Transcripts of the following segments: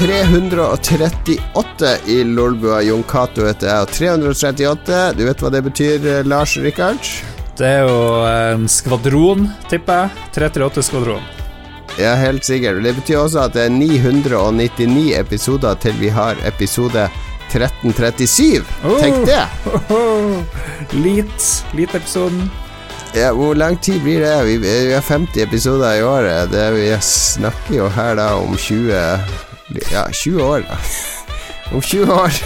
Episode nummer 338 i Lolbua. Jon Cato heter jeg. Og 338, du vet hva det betyr, eh, Lars Rikard? Det er jo en skvadron, tipper jeg. 338-skvadron. Ja, helt sikkert. Det betyr også at det er 999 episoder til vi har episode 1337. Tenk det! Lit. Lit-episoden. Ja, Hvor lang tid blir det? Vi, vi har 50 episoder i året. Det, vi snakker jo her da om 20 Ja, 20 år, da. Om 20 år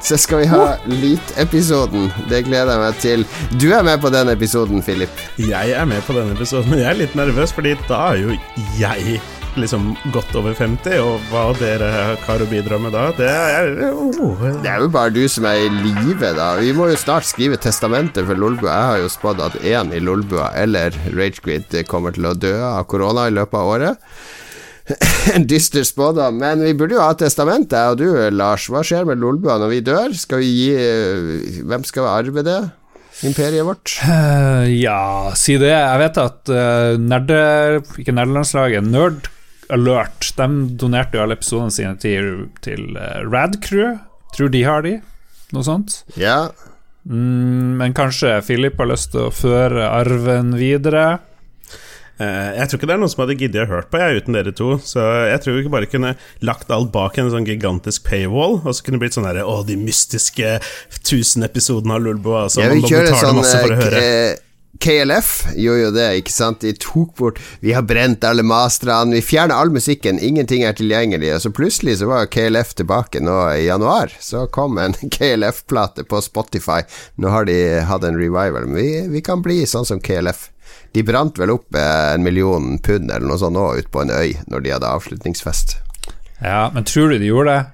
så skal vi ha Lit-episoden. Det gleder jeg meg til. Du er med på den episoden, Philip. Jeg er med på denne episoden, men jeg er litt nervøs, fordi da er jo jeg liksom godt over 50, og hva dere har å bidra med da, det er oh. Det er jo bare du som er i live, da. Vi må jo snart skrive testamentet for Lolbua. Jeg har jo spådd at én i Lolbua eller Ragequid kommer til å dø av korona i løpet av året. en dyster spådom, men vi burde jo ha testament, jeg og du, Lars. Hva skjer med Lolbua når vi dør? Skal vi gi Hvem skal arve det? Imperiet vårt? Uh, ja, si det. Jeg vet at uh, nerde... Ikke nerdelandslaget, Nerd Alert, de donerte jo alle episodene sine til, til uh, Radcrew. Tror de har de, noe sånt. Ja. Mm, men kanskje Philip har lyst til å føre arven videre? Eh, jeg tror ikke det er noen som hadde giddet å hørt på jeg uten dere to. Så jeg tror vi bare kunne lagt alt bak en sånn gigantisk paywall, og så kunne det blitt sånn herre Å, de mystiske tusen episodene av Lulboa. Altså, jeg vil kjøre sånn uh, KLF gjorde jo det, ikke sant. De tok bort Vi har brent alle masterne, vi fjerner all musikken, ingenting er tilgjengelig. Og så plutselig så var KLF tilbake nå i januar. Så kom en KLF-plate på Spotify. Nå har de hatt en revival. Men vi, vi kan bli sånn som KLF. De brant vel opp eh, en million pund eller noe sånt òg ute på en øy når de hadde avslutningsfest. Ja, men tror du de gjorde det?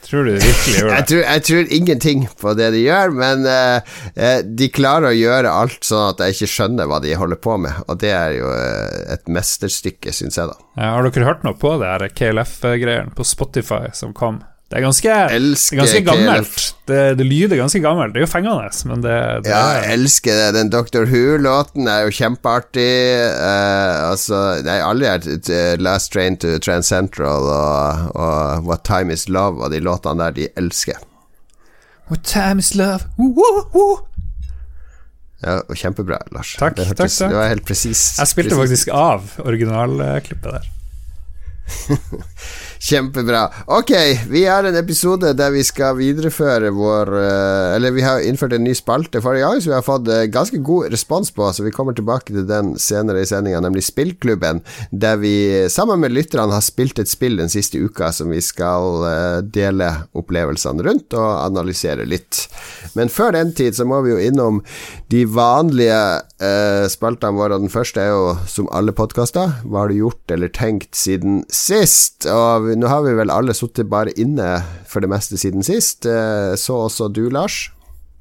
Tror du de virkelig gjorde det? jeg, tror, jeg, tror, ingenting på det de gjør, men uh, de klarer å gjøre alt sånn at jeg ikke skjønner hva de holder på med, og det er jo et mesterstykke, syns jeg, da. Ja, har dere hørt noe på det KLF-greiene på Spotify som kom? Det er ganske, det er ganske gammelt. Det, det, lyder ganske gammelt. Det er jo fengende, men det, det Ja, jeg elsker det. Den Doctor Who-låten er jo kjempeartig. Uh, altså, er alle her Last Train to Transcentral og, og What Time Is Love og de låtene der de elsker. What time is love woo, woo. Ja, Kjempebra, Lars. Takk, det, takk, takk. det var helt presis. Jeg spilte precis. faktisk av originalklippet der. Kjempebra. Ok, vi har en episode der vi skal videreføre vår eh, Eller vi har innført en ny spalte forrige gang, så vi har fått eh, ganske god respons på, så vi kommer tilbake til den senere i sendinga, nemlig Spillklubben, der vi sammen med lytterne har spilt et spill den siste uka som vi skal eh, dele opplevelsene rundt og analysere litt. Men før den tid så må vi jo innom de vanlige eh, spaltene våre. og Den første er jo, som alle podkaster, hva har du gjort eller tenkt siden sist? Og nå har vi vel alle sittet bare inne for det meste siden sist. Eh, så også du, Lars?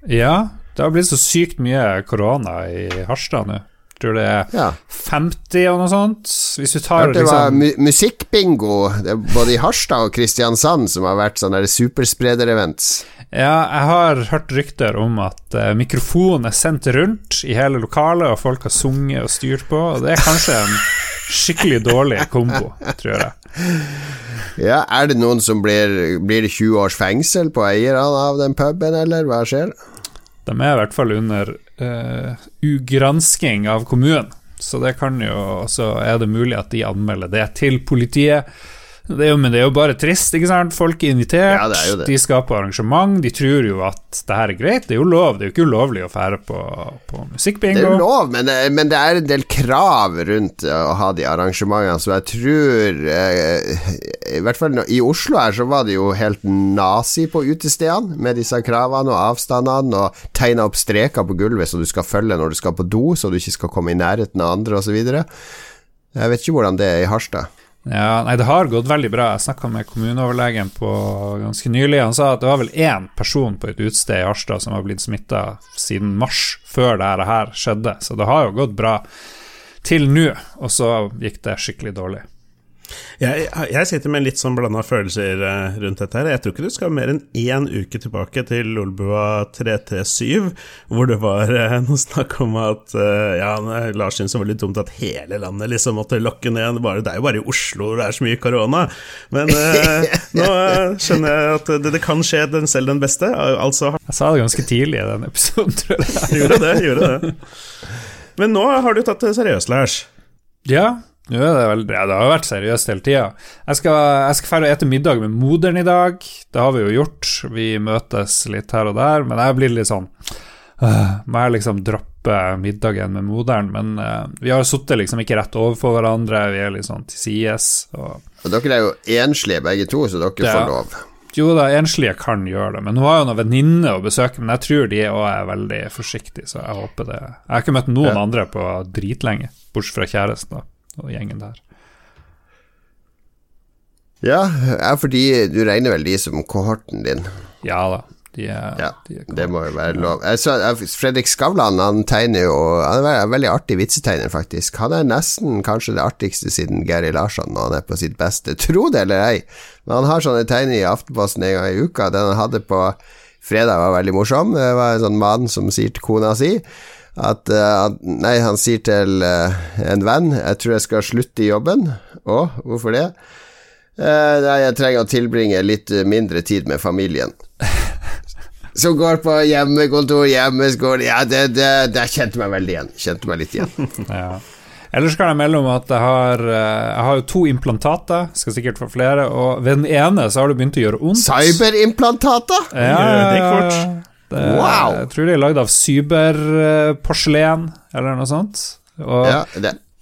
Ja, det har blitt så sykt mye korona i Harstad nå. Tror det er ja. 50 og noe sånt. Hvis du tar Det var liksom mu musikkbingo både i Harstad og Kristiansand som har vært sånne superspreder-events. Ja, jeg har hørt rykter om at uh, mikrofonen er sendt rundt i hele lokalet, og folk har sunget og styrt på, og det er kanskje en skikkelig dårlig kombo, tror jeg. Ja, Er det noen som blir Blir det 20 års fengsel på eierne av den puben, eller hva skjer? De er i hvert fall under uh, ugransking av kommunen, så det kan jo Så er det mulig at de anmelder det til politiet. Det jo, men det er jo bare trist, ikke sant. Folk er invitert, ja, er de skal på arrangement. De tror jo at det her er greit. Det er jo lov, det er jo ikke ulovlig å fære på, på musikkbingo. Det er lov, men, men, det er en del krav rundt å ha de arrangementene, så jeg tror eh, I hvert fall i Oslo her så var det jo helt nazi på utestedene med disse kravene og avstandene, og tegna opp streker på gulvet så du skal følge når du skal på do, så du ikke skal komme i nærheten av andre, osv. Jeg vet ikke hvordan det er i Harstad. Ja, nei, det har gått veldig bra. Jeg snakka med kommuneoverlegen på ganske nylig. Han sa at det var vel én person på et utested i Harstad som har blitt smitta siden mars, før dette her skjedde. Så det har jo gått bra til nå, og så gikk det skikkelig dårlig. Jeg, jeg, sitter med litt sånn blanda følelser eh, rundt dette. her Jeg tror ikke du skal mer enn én uke tilbake til Lolbua 337, hvor det var eh, noe snakk om at eh, Ja, Lars syntes det var litt dumt at hele landet liksom måtte lokke ned. Det er jo bare i Oslo det er så mye korona. Men nå skjønner jeg at det, det, kan skje den selv den beste. Altså Jeg sa det ganske tidlig i den episoden, tror jeg. gjorde det, gjorde det. Men nå har du tatt det seriøst, Lars. Ja, er det, vel, ja, det har vært seriøst hele tida. Jeg skal, jeg skal fære ete middag med moderen i dag. Det har vi jo gjort. Vi møtes litt her og der, men jeg blir litt sånn øh, Må jeg liksom droppe middagen med moderen? Men øh, vi har sittet liksom ikke rett overfor hverandre, vi er litt sånn til sides. Og, og dere er jo enslige begge to, så dere det, får lov. Jo da, enslige kan gjøre det, men hun har jo noen venninner å besøke. Men jeg tror de òg er veldig forsiktige, så jeg håper det Jeg har ikke møtt noen ja. andre på dritlenge, bortsett fra kjæresten. da og gjengen der. Ja, er fordi du regner vel de som kohorten din? Ja da. De er, ja, de er det må jo være lov. Så, Fredrik Skavlan han tegner jo Han er en veldig artig vitsetegner, faktisk. Han er nesten kanskje det artigste siden Gary Larsson når han er på sitt beste. Tro det eller ei, men han har sånne tegninger i Aftenposten en gang i uka. Den han hadde på fredag, var veldig morsom. Det var en sånn mann som sier til kona si at, at Nei, han sier til uh, en venn 'Jeg tror jeg skal slutte i jobben'. Å, hvorfor det? Uh, nei, jeg trenger å tilbringe litt mindre tid med familien. Som går på hjemmekontor, hjemmeskole Ja, det, det, det kjente meg veldig igjen. Kjente meg litt igjen. ja. Ellers kan jeg melde om at jeg har, jeg har jo to implantater, skal sikkert få flere, og ved den ene så har det begynt å gjøre vondt. Cyberimplantater? Ja, det. Det, wow. Jeg tror de er lagd av cyberporselen, eller noe sånt. Og ja,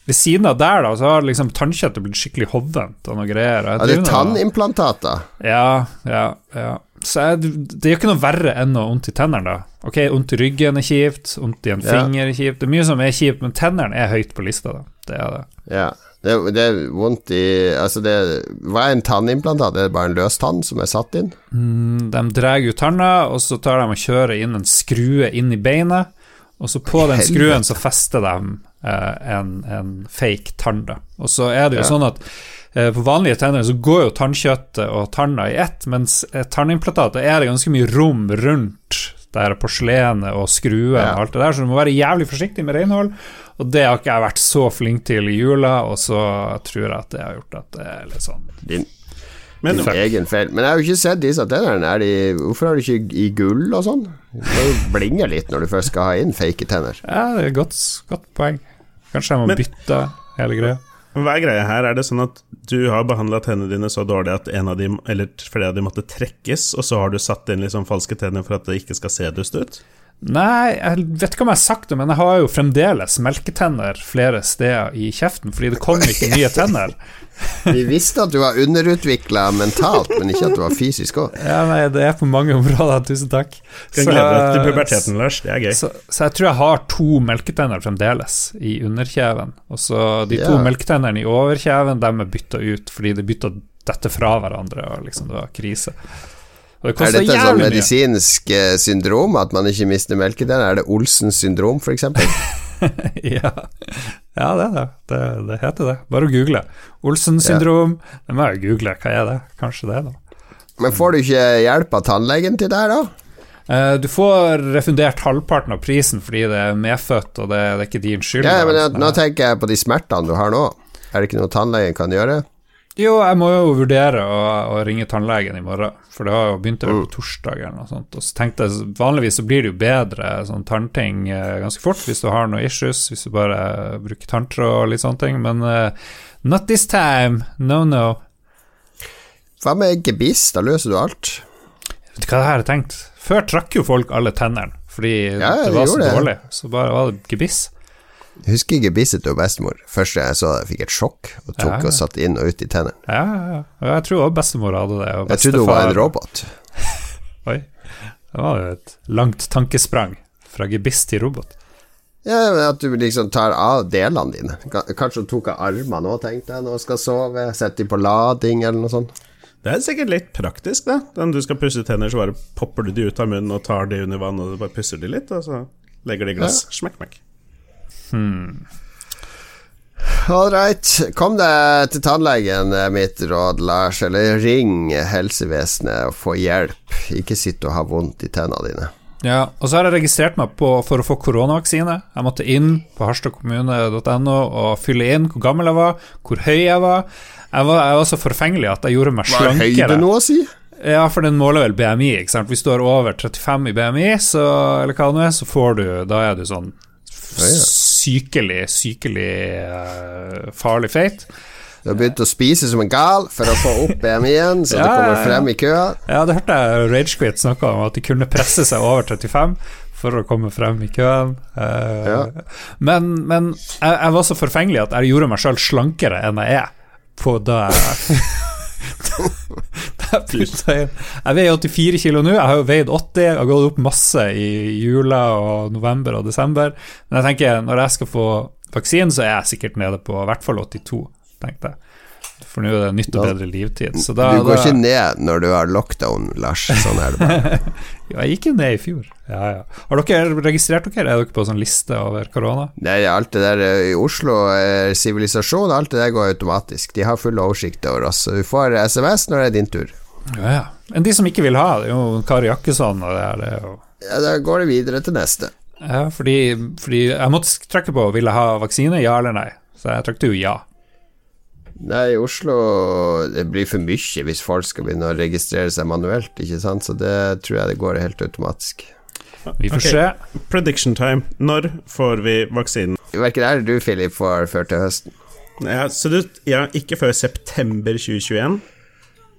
ved siden av der da Så har liksom tannkjøttet blitt skikkelig hovent og noe greier. Ja, det er tannimplantater? Ja, ja, ja. Så jeg, det gjør ikke noe verre enn noe vondt i tennene, da. Ok, vondt i ryggen er kjipt, vondt i en finger er kjipt. Det er mye som er kjipt, men tennene er høyt på lista, da. Det er det. Ja. Det, det, er vondt i Altså, det, hva er en tannimplantat? Er det bare en løs tann som er satt inn? Mm, de drar ut tanna, og så tar de og kjører inn en skrue inn i beinet. Og så på den skruen så fester de eh, en, en, fake tann, da. Og så er det jo ja. sånn at på vanlige tenner så går jo tannkjøttet og tanna i ett, mens eh, tannimplantatet er det ganske mye rom rundt det her porselenet og skruen ja. og alt det der, så du må være jævlig forsiktig med renhold. Og det har ikke jeg vært så flink til i jula, og så tror jeg at det har gjort at det er litt sånn Din, men, din egen feil. Men jeg har jo ikke sett disse tennene. De, hvorfor har du ikke i gull og sånn? Det blinger litt når du først skal ha inn fake tenner. Ja, det er et godt, godt poeng. Kanskje jeg må men, bytte hele greia. Hva er greia her? Er det sånn at du har behandla tennene dine så dårlig at en av de, eller flere av dem måtte trekkes, og så har du satt inn liksom falske tenner for at det ikke skal se dust ut? Nei, jeg vet ikke om jeg har sagt det, men jeg har jo fremdeles melketenner flere steder i kjeften, fordi det kom ikke nye tenner. Vi visste at du var underutvikla mentalt, men ikke at du var fysisk òg. Ja, nei, det er på mange områder, tusen takk. Kan glede deg til puberteten, Lars. Det er gøy. Så, så, jeg tror jeg har to melketenner fremdeles i underkjeven. Og så de to ja. melketennene i overkjeven, dem er bytta ut fordi de bytta dette fra hverandre, og liksom det var krise. Det er dette et sånn medisinsk mye. Eh, syndrom, at man ikke mister melketenner? Er det Olsens syndrom, f.eks.? ja. ja, det er det. det. det. heter det. Bare å google. Olsens syndrom. Ja. Det må jeg google. Hva er det? Kanskje det, da. Men får du ikke hjelp av tannlegen til det da? Uh, du får refundert halvparten av prisen fordi det er medfødt, og det, det er ikke din skyld. Ja, men jeg, Nå tenker jeg på de smertene du har nå. Er det ikke noe tannlegen kan gjøre? Jo, jeg må jo vurdere å, å ringe tannlegen i morgen, for det har jo begynt å være på mm. torsdag eller noe sånt. Og så tenkte jeg Vanligvis så blir det jo bedre sånn tannting eh, ganske fort hvis du har noe issues, hvis du bare bruker tanntråd og litt sånne ting, men uh, not this time, no no. Hva med gebiss, da løser du alt. Vet du hva jeg har tenkt? Før trakk jo folk alle tennene fordi ja, det var så det. dårlig, så bare var det gebiss. Jeg husker gebisset til bestemor. Først da jeg så det, fikk et sjokk og tok ja, ja. og satt inn og ut i tennene. Ja, ja, ja. Jeg tror også bestemor hadde det. jeg trodde hun var en robot. Oi. Det var jo et langt tankesprang fra gebiss til robot. Ja, men At du liksom tar av delene dine. Kanskje hun tok av armene òg, tenkte jeg, når hun skal sove. Sette dem på lading, eller noe sånt. Det er sikkert litt praktisk, da. Når du skal pusse tenner, så bare popper du de ut av munnen og tar de under vann, og du bare pusser de litt, og så legger de i glass. Ja. Smekk, smekk. Hmm. Ålreit. Kom deg til tannlegen, er mitt råd, Lars. Eller ring helsevesenet og få hjelp. Ikke sitt og ha vondt i tennene dine. Ja, og så har jeg registrert meg på for å få koronavaksine. Jeg måtte inn på harstadkommune.no og fylle inn hvor gammel jeg var, hvor høy jeg var. Jeg var, jeg var så forfengelig at jeg gjorde meg slankere. Hva er høyde nå å si? Ja, for den måler vel BMI, ikke sant. Hvis du har over 35 i BMI, så, eller hva det nå er, så får du Da er du sånn. Sykelig, sykelig eh, farlig feit. Du har begynt å spise som en gal for å få opp BMI-en, så Ja, du kommer frem i køa. Ja, det hørte jeg Ragequit snakke om, at de kunne presse seg over 35 for å komme frem i køen. Eh, Ja. Men, men jeg, jeg var så forfengelig at jeg gjorde meg sjøl slankere enn jeg er på da jeg jeg putta veier 84 kilo nå, jeg har jo veid 80, jeg har gått opp masse i jula og november og desember. Men jeg tenker, når jeg skal få vaksinen, så er jeg sikkert nede på i hvert fall 82, tenkte jeg. For nå er det nytt og bedre livtid. Du går da, ikke ned når du har lockdown, Lars. Sånn er det bare. Ja, jeg gikk jo ned i fjor. Ja, ja. Har dere registrert dere? Er dere på sånn liste over korona? Nei, alt det der eh, i Oslo, eh, sivilisasjon, alt det der går automatisk. De har full oversikt over oss, så du får SMS når det er din tur. Ja, ja. Men de som ikke vil ha, det er jo Kari Jakkesson og det her, det. Og, Ja, Da går det videre til neste. ja, fordi, fordi jeg måtte trykke på vil jeg ha vaksine, ja eller nei. Så jeg trykte jo ja. Nei, i Oslo Det blir for mye hvis folk skal begynne å registrere seg manuelt, ikke sant, så det tror jeg det går helt automatisk. Vi får okay. se. Prediction time. Når får vi vaksinen? Verken jeg eller du, Philip, får før til høsten. Ja, så du, ja, ikke før september 2021?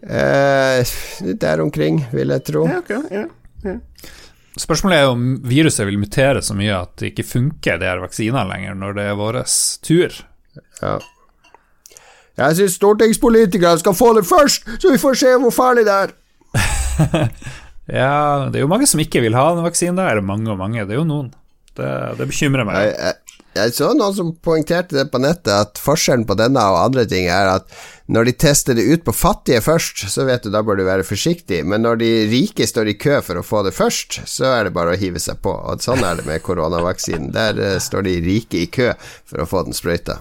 Eh, der omkring, vil jeg tro. Ja, okay. ja. ja. Spørsmålet er om viruset vil mutere så mye at det ikke funker, de her vaksinene lenger, når det er vår tur. Ja. Jeg syns stortingspolitikere skal få det først, så vi får se hvor farlig det er. Ja, det er jo mange som ikke vil ha den vaksinen. der. er mange og mange. Det er jo noen. Det, det bekymrer meg. Jeg, jeg, jeg så noen som poengterte det på nettet, at forskjellen på denne og andre ting er at når de tester det ut på fattige først, så vet du da bør du være forsiktig, men når de rike står i kø for å få det først, så er det bare å hive seg på. Og sånn er det med koronavaksinen. Der uh, står de rike i kø for å få den sprøyta.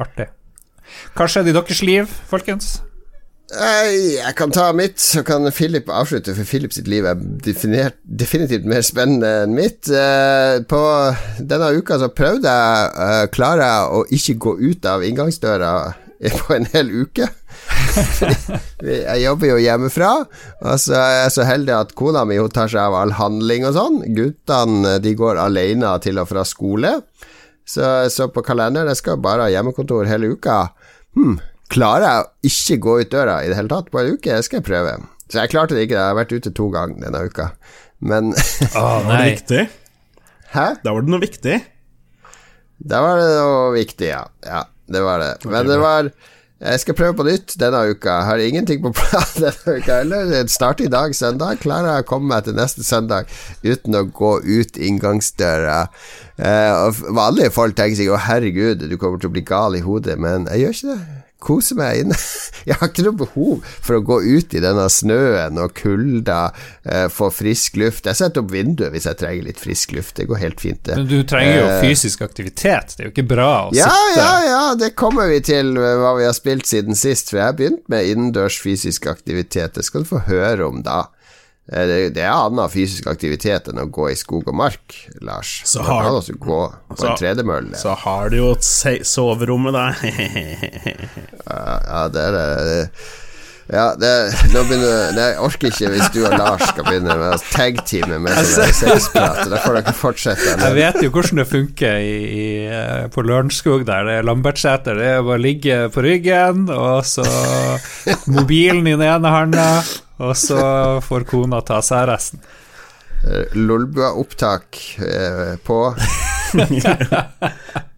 Artig. Hva skjedde i deres liv, folkens? Jeg kan ta mitt, så kan Philip avslutte, for Philip sitt liv er definert, definitivt mer spennende enn mitt. Eh, på denne uka så prøvde jeg, uh, klarer jeg å ikke gå ut av inngangsdøra på en hel uke. Jeg jobber jo hjemmefra, og så er jeg så heldig at kona mi hun tar seg av all handling og sånn. Guttene de går alene til og fra skole. Så jeg så på kalenderen, jeg skal bare ha hjemmekontor hele uka. Hm, klarer jeg å ikke gå ut døra i det hele tatt på en uke? Det skal jeg prøve. Så jeg klarte det ikke, jeg har vært ute to ganger denne uka. Men ah, Var det viktig? Hæ? Da var det noe viktig. Da var det noe viktig, ja. Ja, det var det. Men det var Jeg skal prøve på nytt denne uka. Jeg har ingenting på plan denne uka heller. Starte i dag, søndag. Klarer jeg å komme meg til neste søndag uten å gå ut inngangsdøra. Eh, vanlige folk tenker sikkert 'Å, herregud, du kommer til å bli gal i hodet', men jeg gjør ikke det. Koser meg inne. Jeg har ikke noe behov for å gå ut i denne snøen og kulda, eh, få frisk luft. Jeg setter opp vinduet hvis jeg trenger litt frisk luft. Det går helt fint, det. Men du trenger jo Eh, fysisk aktivitet. Det er jo ikke bra å Ja, sitte ja, ja, ja, det kommer vi til hva vi har spilt siden sist, for jeg har begynt med innendørs fysisk aktivitet. Det skal du få høre om da. Eh, Det, det er annen fysisk aktivitet enn å gå i skog og mark, Lars. Så har- kan også gå på så- en tredemølle. Så har du jo et se- soverom med. Ja, ja, det er det. Ja, det, nå begynner, det jeg orker ikke hvis du og Lars skal begynne med å tag-teame med sexprat. Da får dere fortsette. Jeg vet jo hvordan det funker i, i, eh, på Lørenskog der. Det er Lambertseter. Det er bare å ligge på ryggen, og så mobilen i den ene handa, og så får kona ta seg av resten. Eh, Lolbua-opptak eh, på.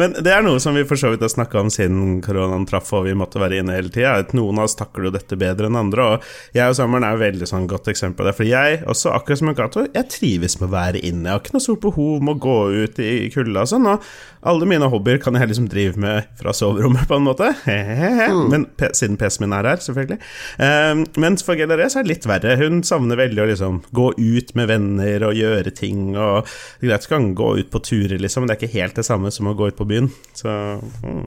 Men det er noe som vi for så vidt har snakka om siden koronaen traff og vi måtte være inne hele tida. Noen av oss takler jo dette bedre enn andre, og jeg og Sommeren er veldig sånn godt eksempel på det. For jeg, også akkurat som en Gato, jeg trives med å være inne. Jeg har ikke noe stort behov med å gå ut i kulda og sånn. Og alle mine hobbyer kan jeg liksom drive med fra soverommet, på en måte. Men siden PC-en min er her, selvfølgelig. Um, mens for så er det litt verre. Hun savner veldig å liksom gå ut med venner og gjøre ting. Og det er greit, skal gå ut på turer, liksom, men det er ikke helt det samme som å gå ut på byen. Så mm.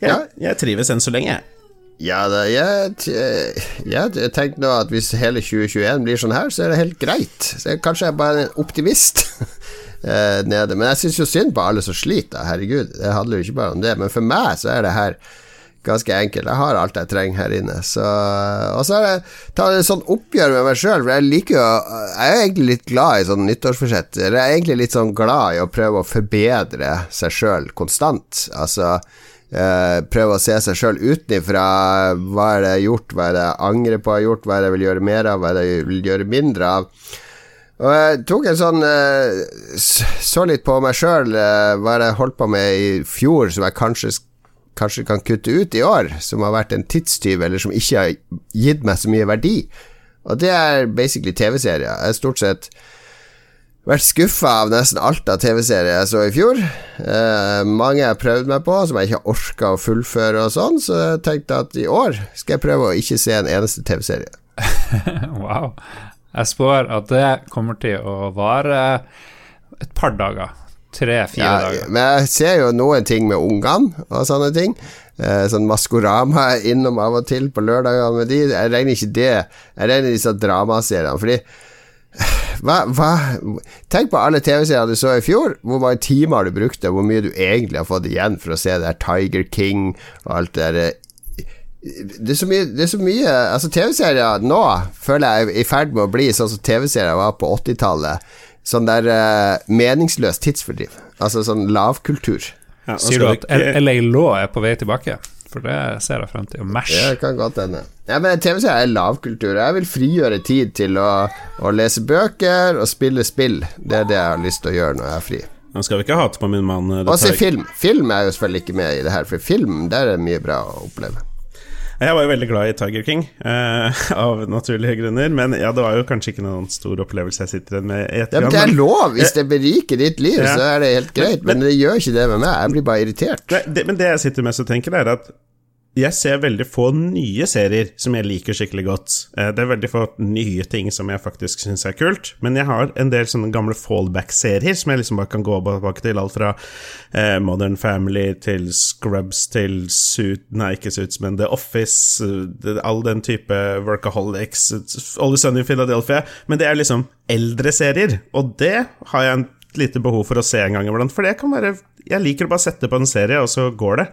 jeg, Ja. jeg trives enn så lenge. Ja, da, jeg, jeg tenkte nå at hvis hele 2021 blir sånn her, så er det helt greit. Så jeg, kanskje jeg er bare en optimist eh, nede. Men jeg syns jo synd på alle som sliter, herregud. Det handler jo ikke bare om det. Men for meg så er det her ganske enkelt. Jeg har alt jeg trenger her inne. Så, og så har jeg tatt et sånn oppgjør med meg sjøl, for jeg liker jo Jeg er egentlig litt glad i sånn nyttårsforsett. Jeg er egentlig litt sånn glad i å prøve å forbedre seg sjøl konstant. Altså Eh, prøve å se seg sjøl utenfra. Hva er det jeg har gjort, hva er det jeg angrer på jeg har gjort, hva er det jeg vil gjøre mer av, hva er det jeg vil gjøre mindre av. Og jeg tok en sånn eh, Så litt på meg sjøl, eh, hva er det jeg holdt på med i fjor som jeg kanskje, kanskje kan kutte ut i år, som har vært en tidstyv, eller som ikke har gitt meg så mye verdi. Og det er basically TV-serier. Jeg har stort sett vært skuffa av nesten alt av TV-serier jeg så i fjor. Eh, mange jeg har prøvd meg på, som jeg ikke har orka å fullføre og sånn, så jeg tenkte at i år skal jeg prøve å ikke se en eneste TV-serie. wow. Jeg spår at det kommer til å vare et par dager. Tre-fire Ja, dager. men jeg ser jo noen ting med ungene og sånne ting. Eh, sånn Maskorama er innom av og til på lørdagene med de. Jeg regner ikke det. Jeg regner disse dramaseriene. Fordi hva, hva Tenk på alle TV-serier du så i fjor. Hvor mange timer du brukte, hvor mye du egentlig har fått igjen for å se det der Tiger King og alt det der det er så mye, det er så mye Altså TV-serier nå føler jeg er i ferd med å bli sånn som TV-serier var på 80-tallet. Sånn der uh, meningsløs tidsfordriv. Altså sånn lavkultur. Ja, Sier du at ikke- LA Law er på vei tilbake? For det ser jeg frem til. Mash. Det kan godt hende. Ja, men TV-serier er lavkultur. Jeg vil frigjøre tid til å, å lese bøker og spille spill. Det er det jeg har lyst til å gjøre når jeg er fri. Nå skal vi ikke hate på min mann. eh, Og se film. Film er jo selvfølgelig ikke med i det her, for film der er det mye bra å oppleve. Jeg var jo veldig glad i Tiger King, eh, av naturlige grunner. Men ja, det var jo kanskje ikke noen stor opplevelse jeg sitter igjen med i Ja, men det er lov. Hvis det beriker ditt liv, Ja. så er det helt greit. Men det gjør ikke det med meg. Jeg blir bare irritert. Det, det, men det jeg sitter mest og tenker, er at jeg ser veldig få nye serier som jeg liker skikkelig godt. Eh, Det er veldig få nye ting som jeg faktisk syns er kult, men jeg har en del sånne gamle fallback-serier som jeg liksom bare kan gå tilbake til. Alt fra eh, Modern Family til Scrubs til Suit Nei, ikke Suits, men The Office. eh, All den type Workaholics, Always Sunny in Philadelphia. Men det er liksom eldre serier, og det har jeg en lite behov for å se en gang iblant. For det kan være Jeg liker å bare sette på en serie, og så går det.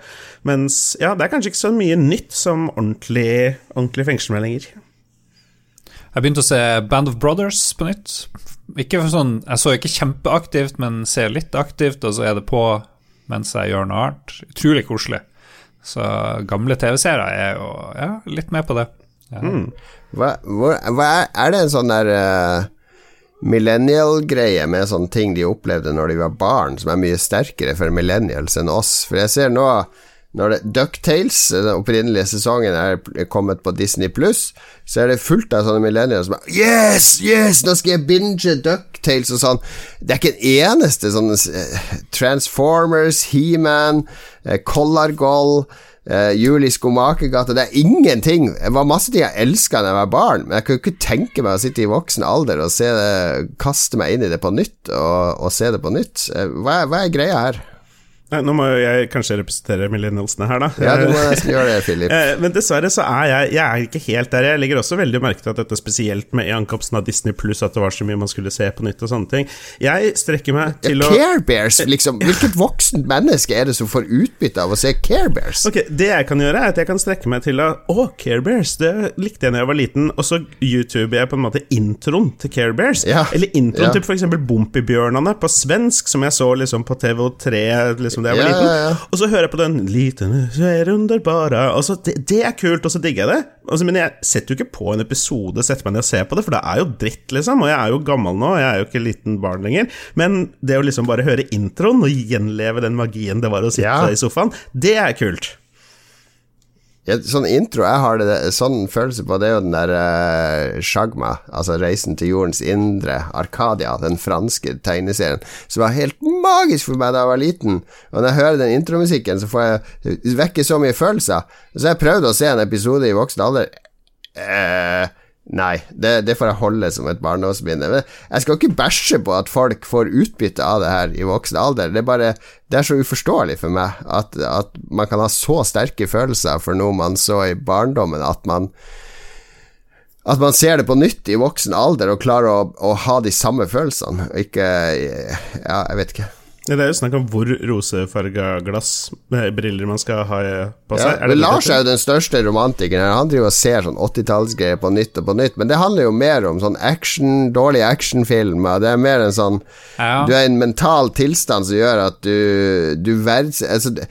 Mens ja, det er kanskje ikke så mye nytt som ordentlig, ordentlig fengselsmeldinger. Jeg begynte å se Band of Brothers på nytt. Ikke sånn, Jeg så ikke kjempeaktivt, men ser litt aktivt, og så er det på mens jeg gjør noe annet. Utrolig koselig. Så gamle TV-serier er jo ja, litt med på det. Ja. Hva, hvor, hva er, er det en sånn der uh, millennial-greie med sånne ting de opplevde når de var barn, som er mye sterkere for millennials enn oss? For jeg ser nå når Ducktales, den opprinnelige sesongen, er kommet på Disney Pluss, så er det fullt av sånne millennials som er Yes, yes, nå skal jeg binge Ducktales og sånn. Det er ikke en eneste sånn Transformers, He-Man, eh, Collargoll Uh, Jul i Skomakergata Det er ingenting. Det var masse ting jeg elska da jeg var barn, men jeg kunne ikke tenke meg å sitte i voksen alder og det, kaste meg inn i det på nytt og, og se det på nytt. Uh, hva, hva er greia her? Nå må jeg kanskje representere millennialsene her, da. Ja, du må nesten gjøre det, Philip. Eh, Men dessverre så er jeg Jeg er ikke helt der. Jeg legger også veldig merke til at dette spesielt med ankomsten av Disney pluss, at det var så mye man skulle se på nytt og sånne ting. Jeg strekker meg til å Care Bears, liksom. Hvilket voksent menneske er det som får utbytte av å se Care Bears? Ok, Det jeg kan gjøre, er at jeg kan strekke meg til å Å, Care Bears, det likte jeg da jeg var liten. Og så YouTuber jeg på en måte introen til Care Bears. Ja, Eller introen ja. til f.eks. Bompibjørnene på svensk, som jeg så liksom på TV3 liksom da jeg var Ja, liten. ja, ja. Og så hører jeg på den 'Liten er underbara'. Og så, det, det er kult, og så digger jeg det. Altså, men jeg setter jo ikke på en episode setter meg ned og ser på det, for det er jo dritt, liksom. Og jeg er jo gammel nå, jeg er jo ikke liten barn lenger. Men det å liksom bare høre introen og gjenleve den magien det var å sitte i sofaen, det er kult. Sånn intro jeg har det, sånn følelse på, det er jo den der uh, Shagma, altså Reisen til jordens indre, Arcadia, den franske tegneserien, som var helt magisk for meg da jeg var liten. Og når jeg hører den intromusikken, så får jeg det vekker så mye følelser. Så jeg prøvde å se en episode i voksen alder. Eh, Nei, det, det, får jeg holde som et barndomsminne. Men jeg skal ikke bæsje på at folk får utbytte av det her i voksen alder. Det er bare Det er så uforståelig for meg at, at man kan ha så sterke følelser for noe man så i barndommen, at man at man ser det på nytt i voksen alder og klarer å, å ha de samme følelsene. Ikke Ja, jeg vet ikke. Det er jo snakk om hvor rosefarga glass med briller man skal ha på seg. Ja, men Lars er jo den største romantikeren. Han driver og ser sånn 80-tallsgreier på nytt og på nytt. Men det handler jo mer om sånn action, dårlig actionfilm. Det er mer en sånn ja. Du er i en mental tilstand som gjør at du, du verds... Altså, det,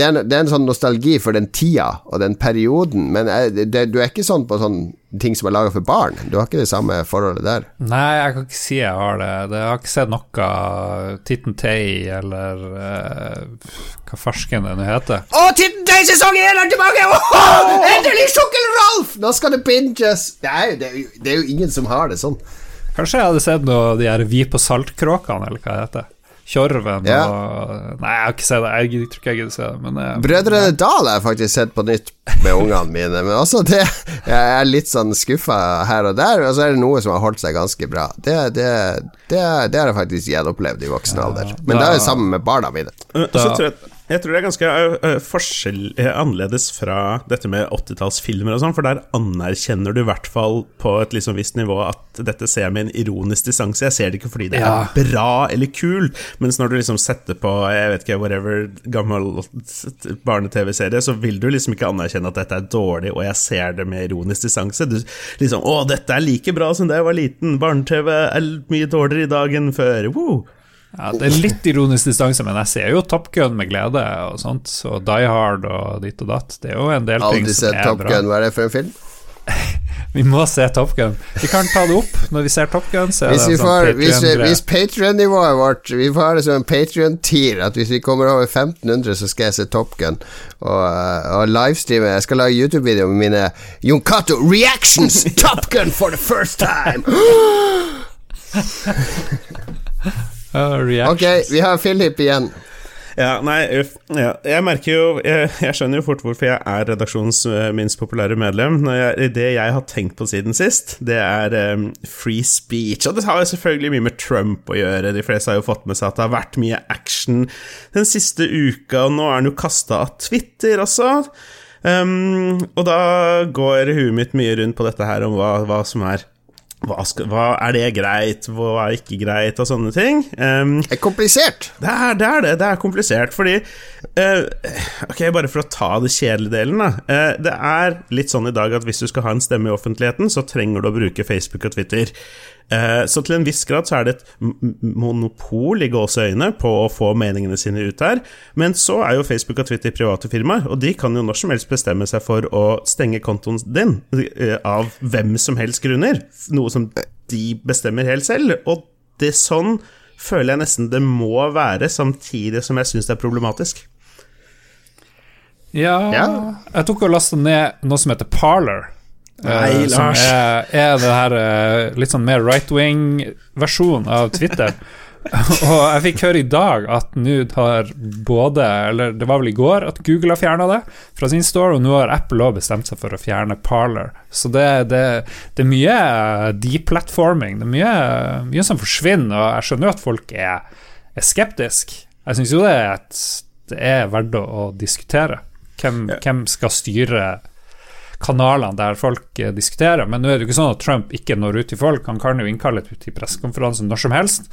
er en, det, er en, sånn nostalgi for den tida og den perioden, men det, du er ikke sånn på sånn ting som er laga for barn. Du har ikke det samme forholdet der? Nei, jeg kan ikke si jeg har det. Jeg har ikke sett noe Titten Tay eller uh, hva farsken det nå heter. Å, Titten Tay sesong én er tilbake! Oh, endelig Sjokkel-Rolf! Nå skal det binges! Er, det, er jo, det er jo ingen som har det sånn. Kanskje jeg hadde sett noe de her Vi på saltkråkene, eller hva det heter. Tjorven ja. og Nei, jeg har ikke sett det. Jeg tror ikke jeg gidder se det. Men, eh, Brødrene Dal har jeg faktisk sett på nytt med ungene mine, men også det Jeg er litt sånn skuffa her og der, og så er det noe som har holdt seg ganske bra. Det, det, det, det har jeg faktisk gjenopplevd i voksen alder. Men da, det er jo sammen med barna mine. Da, jeg tror det er ganske uh, forskjell uh, annerledes fra dette med 80-tallsfilmer og sånn, for der anerkjenner du i hvert fall på et liksom visst nivå at dette ser jeg med en ironisk distanse. Jeg ser det ikke fordi det ja. er bra eller kul, mens når du liksom setter på jeg vet ikke, whatever gammel barne-TV-serie, så vil du liksom ikke anerkjenne at dette er dårlig, og jeg ser det med ironisk distanse. Du liksom Å, dette er like bra som da jeg var liten. Barne-TV er mye dårligere i dag enn før. Woo! Ja, Det er litt ironisk distanse, men jeg ser jo Top Gun med glede. Og sånt, Så Die Hard og ditt og datt. Det er jo en del Aldri ting som er Top bra. Gun. Hva er det for en film? vi må se Top Gun. Vi kan ta det opp når vi ser Top Gun. hvis, vi sånn får, hvis, hvis Patrion-nivået vårt Vi får det som en Patrion-tier, at hvis vi kommer over 1500, så skal jeg se Top Gun. Og, og livestreame. Jeg skal lage YouTube-video med mine Jon Cato reactions! Top Gun for the first time! Uh, ok, vi har Philip igjen. Ja, nei, ja, jeg merker jo jeg, jeg, skjønner jo fort hvorfor jeg er redaksjonens uh, minst populære medlem. Jeg, det jeg har tenkt på siden sist, det er um, free speech. Og det har jo selvfølgelig mye med Trump å gjøre. De fleste har jo fått med seg at det har vært mye action den siste uka, og nå er han jo kasta av Twitter også. Um, og da går huet mitt mye rundt på dette her om hva, hva som er hva, skal, hva, er det greit, hva er ikke greit, og sånne ting. Um, det er komplisert. Det er, det er det. Det er komplisert, fordi uh, Ok, bare for å ta det kjedelige delen, da. Uh, det er litt sånn i dag at hvis du skal ha en stemme i offentligheten, så trenger du å bruke Facebook og Twitter. Eh, så til en viss grad så er det et monopol i gåseøyne på å få meningene sine ut her. Men så er jo Facebook og Twitter private firmaer, og de kan jo når som helst bestemme seg for å stenge kontoen din eh, av hvem som helst grunner. Noe som de bestemmer helt selv. Og det er sånn føler jeg nesten det må være, samtidig som jeg syns det er problematisk. Ja, ja. Jeg tok og lasta ned noe som heter Parler. Nei, uh, som er, er det her uh, litt sånn mer right wing-versjon av Twitter. og jeg fikk høre i dag at nå har både Eller det var vel i går at Google har fjerna det fra sin store, og nå har Apple òg bestemt seg for å fjerne Parler. Så det, det, det er mye deplatforming. Det er mye, mye, som forsvinner, og jeg skjønner jo at folk er, er skeptiske. Jeg syns jo det er, et, det er verdt å, diskutere. Hvem, ja. hvem skal styre kanalene der folk eh, diskuterer. Men nå er det jo ikke sånn at Trump ikke når ut til folk. Han kan jo innkalle til pressekonferanse når som helst,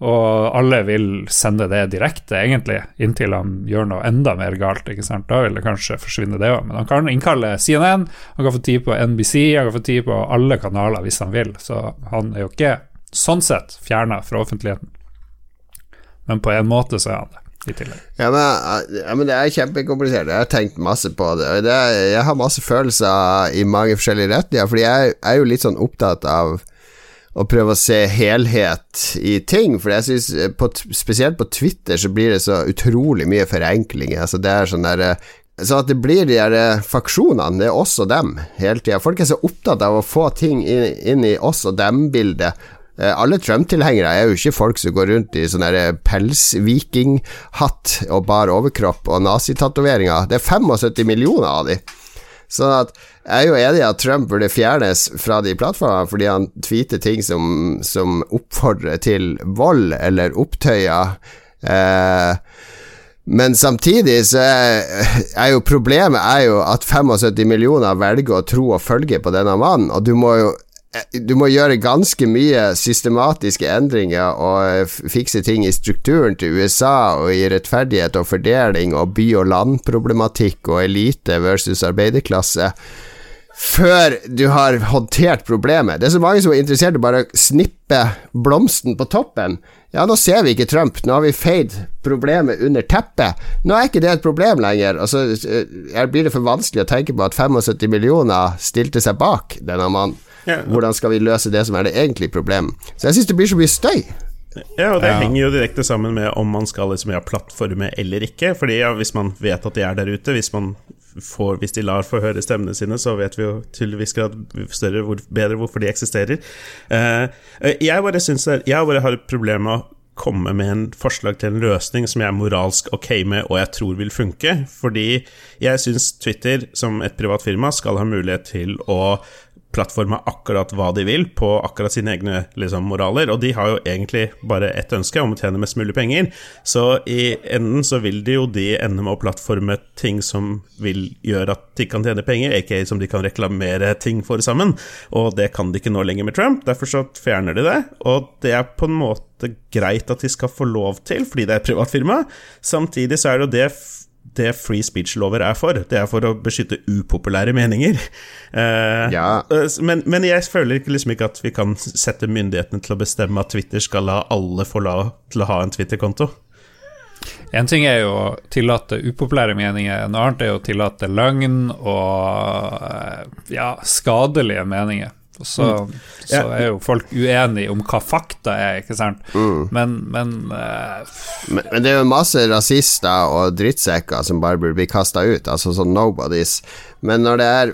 og alle vil sende det direkte, egentlig, inntil han gjør noe enda mer galt. ikke sant? Da vil det kanskje forsvinne, det òg. Men han kan innkalle CNN, han kan få tid på NBC, han kan få tid på alle kanaler hvis han vil. Så han er jo ikke sånn sett fjerna fra offentligheten. Men på en måte så er han det i tillegg. Ja men, ja, men, det er kjempekomplisert. Jeg har tenkt masse på det. det jeg har masse følelser i mange forskjellige retninger, fordi jeg er jo litt sånn opptatt av å prøve å se helhet i ting. For jeg synes spesielt på Twitter så blir det så utrolig mye forenklinger. Altså det er sånn der så at det blir de eh, faksjonene, det er oss og dem, hele tida. Folk er så opptatt av å få ting inn, inn i oss og dem-bildet, Eh, alle Trump-tilhengere er jo ikke folk som går rundt i sånn pelsvikinghatt og bar overkropp og nazitatoveringer. Det er 75 millioner av de. Sånn at jeg er jo enig i at Trump burde fjernes fra de plattformene fordi han tweeter ting som, som oppfordrer til vold eller opptøyer. Eh, men samtidig så er, er, jo problemet er jo at 75 millioner velger å tro og følge på denne mannen, og du må jo du må gjøre ganske mye systematiske endringer og fikse ting i strukturen til USA og i rettferdighet og fordeling og by- og landproblematikk og elite versus arbeiderklasse før du har håndtert problemet. Det er så mange som er interessert i bare å snippe blomsten på toppen. Ja, nå ser vi ikke Trump, nå har vi feid problemet under teppet. Nå er ikke det et problem lenger. Altså, blir det for vanskelig å tenke på at 75 millioner stilte seg bak denne mannen. Hvordan skal vi løse det som er det egentlige problemet? Så jeg syns det blir så mye støy. Ja, og det ja. henger jo direkte sammen med om man skal liksom ha plattformer eller ikke. Fordi ja, hvis man vet at de er der ute, hvis, får, hvis de lar få høre stemmene sine, så vet vi jo til viss grad større hvor, bedre hvorfor de eksisterer. Uh, jeg bare syns Jeg bare har et problem med å komme med en forslag til en løsning som jeg er moralsk ok med, og jeg tror vil funke. Fordi jeg syns Twitter, som et privat firma, skal ha mulighet til å plattforme akkurat hva de vil på akkurat sine egne liksom, moraler, og de har jo egentlig bare ett ønske om å tjene mest mulig penger. Så i enden så vil de jo de ende med å plattforme ting som vil gjøre at de kan tjene penger, aka som de kan reklamere ting for sammen, og det kan de ikke nå lenger med Trump, derfor så fjerner de det, og det er på en måte greit at de skal få lov til, fordi det er et privat firma. Samtidig så er det jo det det free speech-lover er for. Det er for å beskytte upopulære meninger. Uh, ja. Eh, men, men, jeg føler liksom ikke at vi kan sette myndighetene til å bestemme at Twitter skal la alle få lov til å ha en Twitter-konto. En ting er jo å tillate upopulære meninger, en annen er jo å tillate løgn og eh, ja, skadelige meninger. Og så, mm. så, er jo folk uenige om hva fakta er, ikke sant. Mm. Men, men, uh, men, men det er jo masse rasister og drittsekker som bare burde bli kasta ut, altså sånn nobodies. Men når det er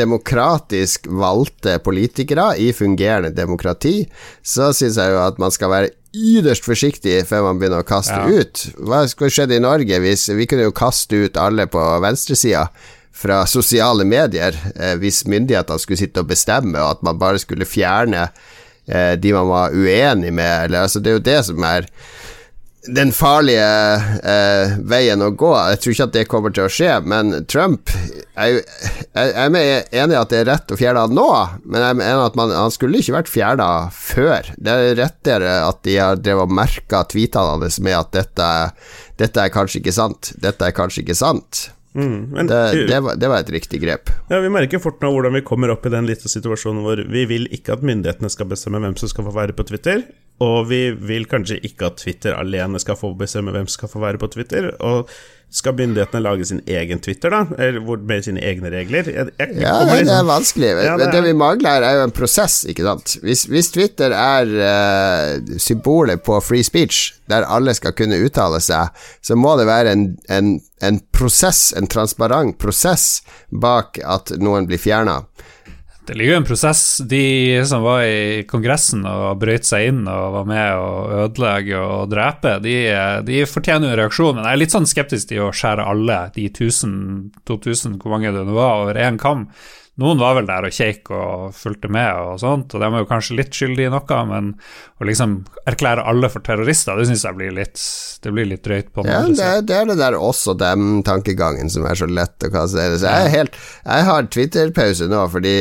demokratisk valgte politikere i fungerende demokrati, så syns jeg jo at man skal være ytterst forsiktig før man begynner å kaste ja. ut. Hva skulle skjedd i Norge hvis vi kunne jo kaste ut alle på venstresida? Fra sosiale medier eh, hvis myndighetene skulle sitte og bestemme, og at man bare skulle fjerne eh, de man var uenig med. Eller, altså, det er jo det som er den farlige eh, veien å gå. Jeg tror ikke at det kommer til å skje, men Trump Jeg, jeg, jeg er enig i at det er rett å fjerne han nå, men jeg mener at man, han skulle ikke vært fjerna før. Det er rettere at de har drevet og merka tweetene hans med at dette, dette er kanskje ikke sant. Dette er kanskje ikke sant. Mm, men, det, det, var, det, var, et riktig grep. Ja, Vi merker fort nå hvordan vi kommer opp i den lite situasjonen hvor vi vil ikke at myndighetene skal bestemme hvem som skal få være på Twitter, og vi vil kanskje ikke at Twitter alene skal få bestemme hvem som skal få være på Twitter. Og skal myndighetene lage sin egen Twitter, da? Eller med sine egne regler? Jeg, jeg, ja, det, liksom, det, er vanskelig. Ja, det, er... det, vi mangler her, er jo en prosess, ikke sant. Hvis, hvis Twitter er uh, symbolet på free speech, der alle skal kunne uttale seg, så må det være en, en, en prosess, en transparent prosess, bak at noen blir fjerna. Det ligger jo en prosess. De som var i Kongressen og brøt seg inn og var med å ødelegge og drepe, de, de fortjener jo reaksjon. Men jeg er litt sånn skeptisk til å skjære alle de 1000-2000, hvor mange det nå var, over én kam. Noen var vel der og kjeik og fulgte med og sånt, og de er jo kanskje litt skyldige i noe, men å liksom erklære alle for terrorister, det syns jeg blir litt Det blir litt drøyt på Ja, det, det, er det der også dem-tankegangen som er så lett å kaste. Så jeg, er helt, jeg har Twitter-pause nå fordi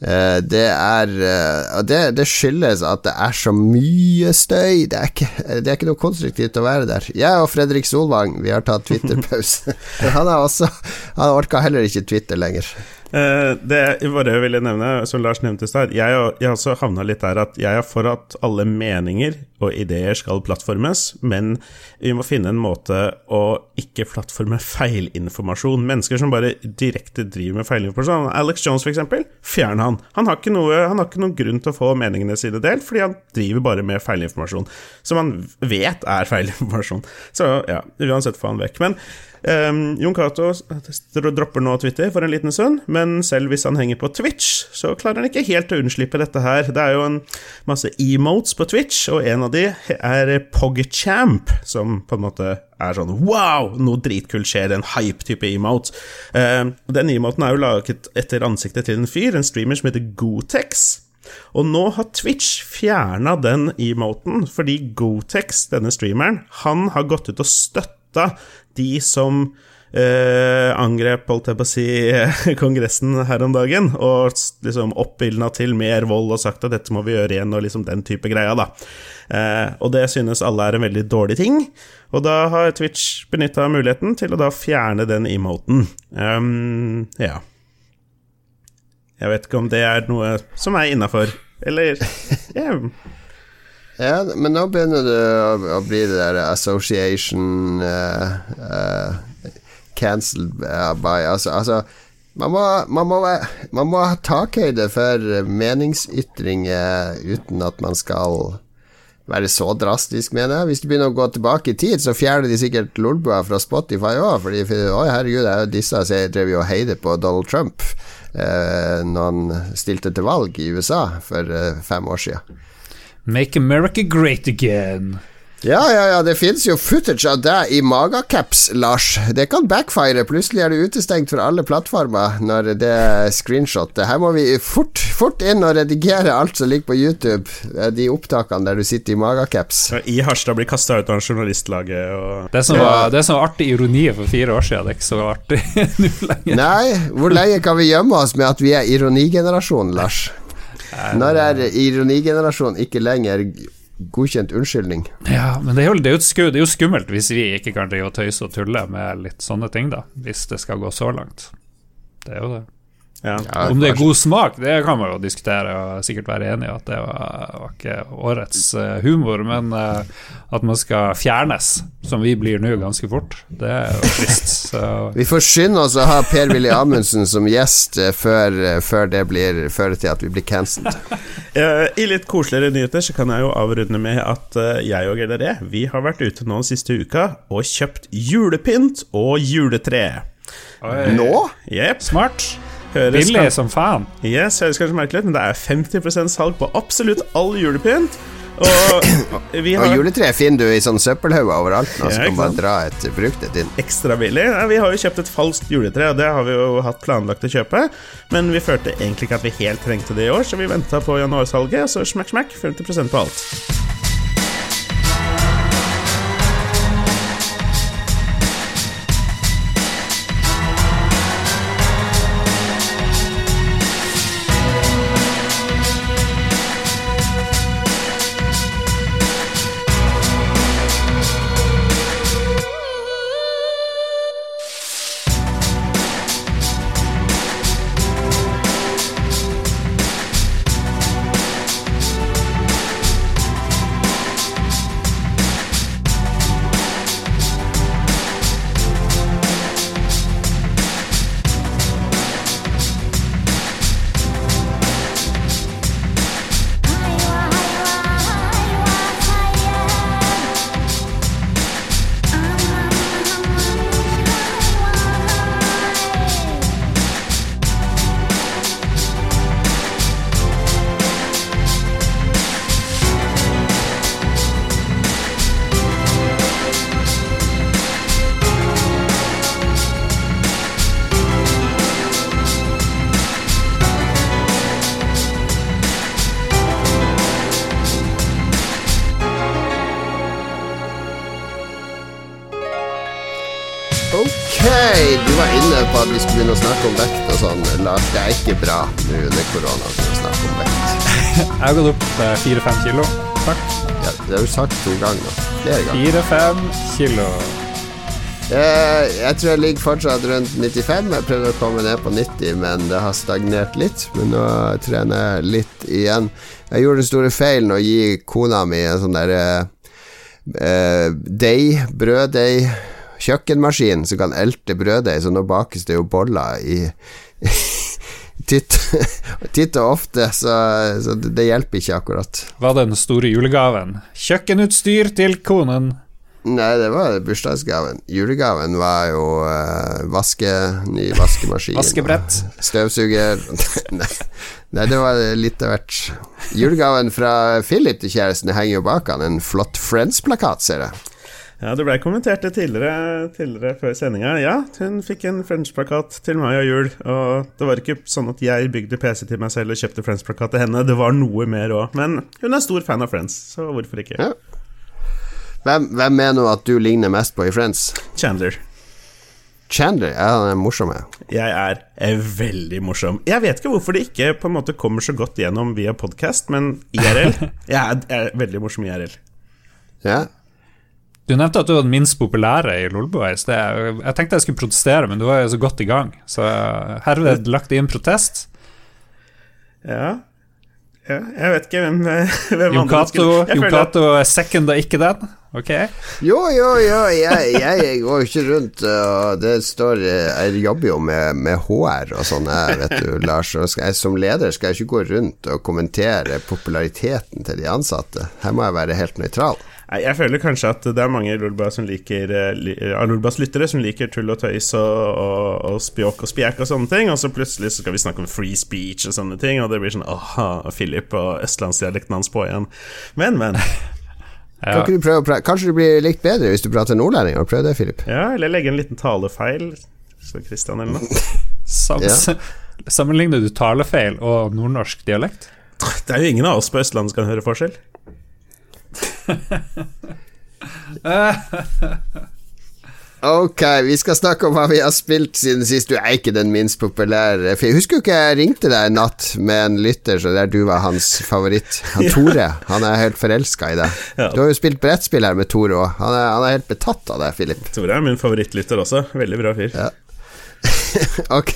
Uh, det er uh, det, det, skyldes at det er så mye støy. Det er, ikke, det er ikke noe konstruktivt å være der. Jeg og Fredrik Solvang, vi har tatt Twitter-pause. han, han orka heller ikke Twitter lenger. Uh, jeg bare ville nevne, som Lars nevnte i stad, jeg, har også havna litt der at jeg er for at alle meninger og ideer skal plattformes, men vi må finne en måte å ikke plattforme feilinformasjon. Mennesker som bare direkte driver med feilinformasjon. Alex Jones, eksempel, fjern han. Han har, noe, han har ikke noen grunn til å få meningene sine delt, fordi han driver bare med feilinformasjon. Som han vet er feilinformasjon. Så ja, uansett få han vekk. Men Um, Jon Cato dropper nå Twitter for en liten stund, men selv hvis han henger på Twitch, så klarer han ikke helt å unnslippe dette her. Det er jo en masse emotes på Twitch, og en av de er PogChamp, som på en måte er sånn wow, noe dritkult skjer, en hype-type emote. Uh, den emoten er jo laget etter ansiktet til en fyr, en streamer som heter Gotex. Og nå har Twitch fjerna den emoten, fordi Gotex, denne streameren, han har gått ut og støtta de som eh, angrep, holdt jeg på å si, Kongressen her om dagen, og liksom oppildna til mer vold og sagt at dette må vi gjøre igjen, og liksom den type greia, da. Eh, og det synes alle er en veldig dårlig ting, og da har Twitch benytta muligheten til å da fjerne den emoten. Um, ja. Jeg vet ikke om det er noe som er innafor, eller yeah. Ja, men nå begynner det å, å bli det der association uh, uh, Cancelled by Altså, altså man, må, man, må, man må ha takhøyde for meningsytringer uten at man skal være så drastisk, mener jeg. Hvis du begynner å gå tilbake i tid, så fjerner de sikkert Lolbua fra Spotify òg, fordi Oi, herregud, er jo disse som drev jo og heide på Donald Trump eh, når han stilte til valg i USA for eh, fem år siden. Make America great again. Ja, ja, ja, det finnes jo footage av deg i magacaps, Lars. Det kan backfire. Plutselig er du utestengt fra alle plattformer når det er screenshot. Her må vi fort, fort inn og redigere alt som ligger på YouTube. De opptakene der du sitter i magacaps. I Harstad blir kasta ut av journalistlaget og det som, var, det som var artig ironi for fire år siden, det er ikke så artig nå lenger. Nei, hvor lenge kan vi gjemme oss med at vi er ironigenerasjonen, Lars? Når er ironigenerasjonen ikke lenger godkjent unnskyldning. Ja, men det er, jo, det, er jo, det er, jo, skummelt hvis vi ikke kan tøyse og tulle med litt sånne ting, da. Hvis det skal gå så langt. Det er jo det. Ja. Om det er god smak, det kan man jo diskutere og sikkert være enig i at det var, var ikke årets uh, humor, men uh, at man skal fjernes, som vi blir nå ganske fort, det er jo trist. Så. Vi får skynde oss å ha Per-Willy Amundsen som gjest uh, før, før, det blir, fører til at vi blir cancelled. I litt koseligere nyheter så kan jeg jo avrunde med at jeg og GDR vi har vært ute nå den siste uka og kjøpt julepynt og juletre. Oi. Nå? Yep. Smart. Høres Billig som faen. Yes, høres kanskje merkelig ut, men det er 50% salg på absolutt all julepynt. Og, har... og juletre finner du i sånn søppelhauger overalt nå, så kan bare dra et frukt inn. Ekstra billig. Ja, vi har jo kjøpt et falskt juletre, og det har vi jo hatt planlagt å kjøpe. Men vi følte egentlig ikke at vi helt trengte det i år, så vi venta på januarsalget, og så smakk, smakk, 50% på alt. Lars, det er ikke bra nå under korona å snakke om vekt. jeg har gått opp eh, fire-fem kilo. Takk. Ja, det har du sagt to ganger nå. Flere ganger. Fire-fem kilo. Jeg, jeg tror jeg ligger fortsatt rundt 95. Jeg prøvde å komme ned på 90, men det har stagnert litt. Men nå trener jeg litt igjen. Jeg gjorde den store feilen å gi kona mi en sånn derre uh, deig, brøddeig kjøkkenmaskin som kan elte brøddeig, så nå bakes det jo boller i titt, titt, og ofte, så, så det, hjelper ikke akkurat. Var den store julegaven? Kjøkkenutstyr til konen? Nei, det var bursdagsgaven. Julegaven var jo uh, vaske, ny vaskemaskin. Vaskebrett. Støvsuger. Nei, det var litt av hvert. Julegaven fra Philip til kjæresten henger jo bak han, en flott Friends-plakat, ser jeg. Ja, det ble kommentert det tidligere, tidligere før sendinga. Ja, hun fikk en French-plakat til meg av jul. Og det var ikke sånn at jeg bygde PC til meg selv og kjøpte French-plakat til henne. Det var noe mer òg. Men hun er stor fan av Friends, så hvorfor ikke? Ja. Hvem, hvem mener du at du ligner mest på i Friends? Chandler. Chandler? Ja, han er morsom. ja. Jeg er er veldig morsom. Jeg vet ikke hvorfor det ikke på en måte kommer så godt gjennom via podkast, men IRL Jeg er, er veldig morsom i IRL. Ja. Du nevnte at du var den minst populære i Lolbua i sted. Jeg tenkte jeg skulle protestere, men du var jo så godt i gang. Så herved lagt inn protest. Ja. ja Jeg vet ikke hvem, hvem Jon Cato føler seconder ikke den. Ok? Jo, jo, jo, jeg, jeg går jo ikke rundt og det står Jeg jobber jo med, med HR og sånn, jeg, vet du, Lars. Og skal jeg, som leder skal jeg ikke gå rundt og kommentere populariteten til de ansatte. Her må jeg være helt nøytral. Jeg føler kanskje at det er mange som liker eh, av Lolbuas lyttere som liker tull og tøys og, og, og spjåk og spjæk og sånne ting, og så plutselig så skal vi snakke om free speech og sånne ting, og det blir sånn aha, Philip og østlandsdialekten hans på igjen. Men, men. Kan Ja. ikke du prøve å pra- Kanskje du blir litt bedre hvis du prater nordlending? Har du prøvd det, Philip? Ja, eller legge en liten talefeil, så Christian eller noe. Sam Ja. Sammenligner du talefeil og nordnorsk dialekt? Det er jo ingen av oss på Østlandet som kan høre forskjell. Ok, vi skal snakke om hva vi har spilt siden sist. Du er ikke den minst populære. For jeg husker jo ikke jeg ringte deg en natt med en lytter så der du var hans favoritt. Han Tore. Han er helt forelska i deg. Du har jo spilt brettspill her med Tore òg. Han, han er helt betatt av deg, Philip. Tore er min favorittlytter også. Veldig bra fyr. Ja. ok,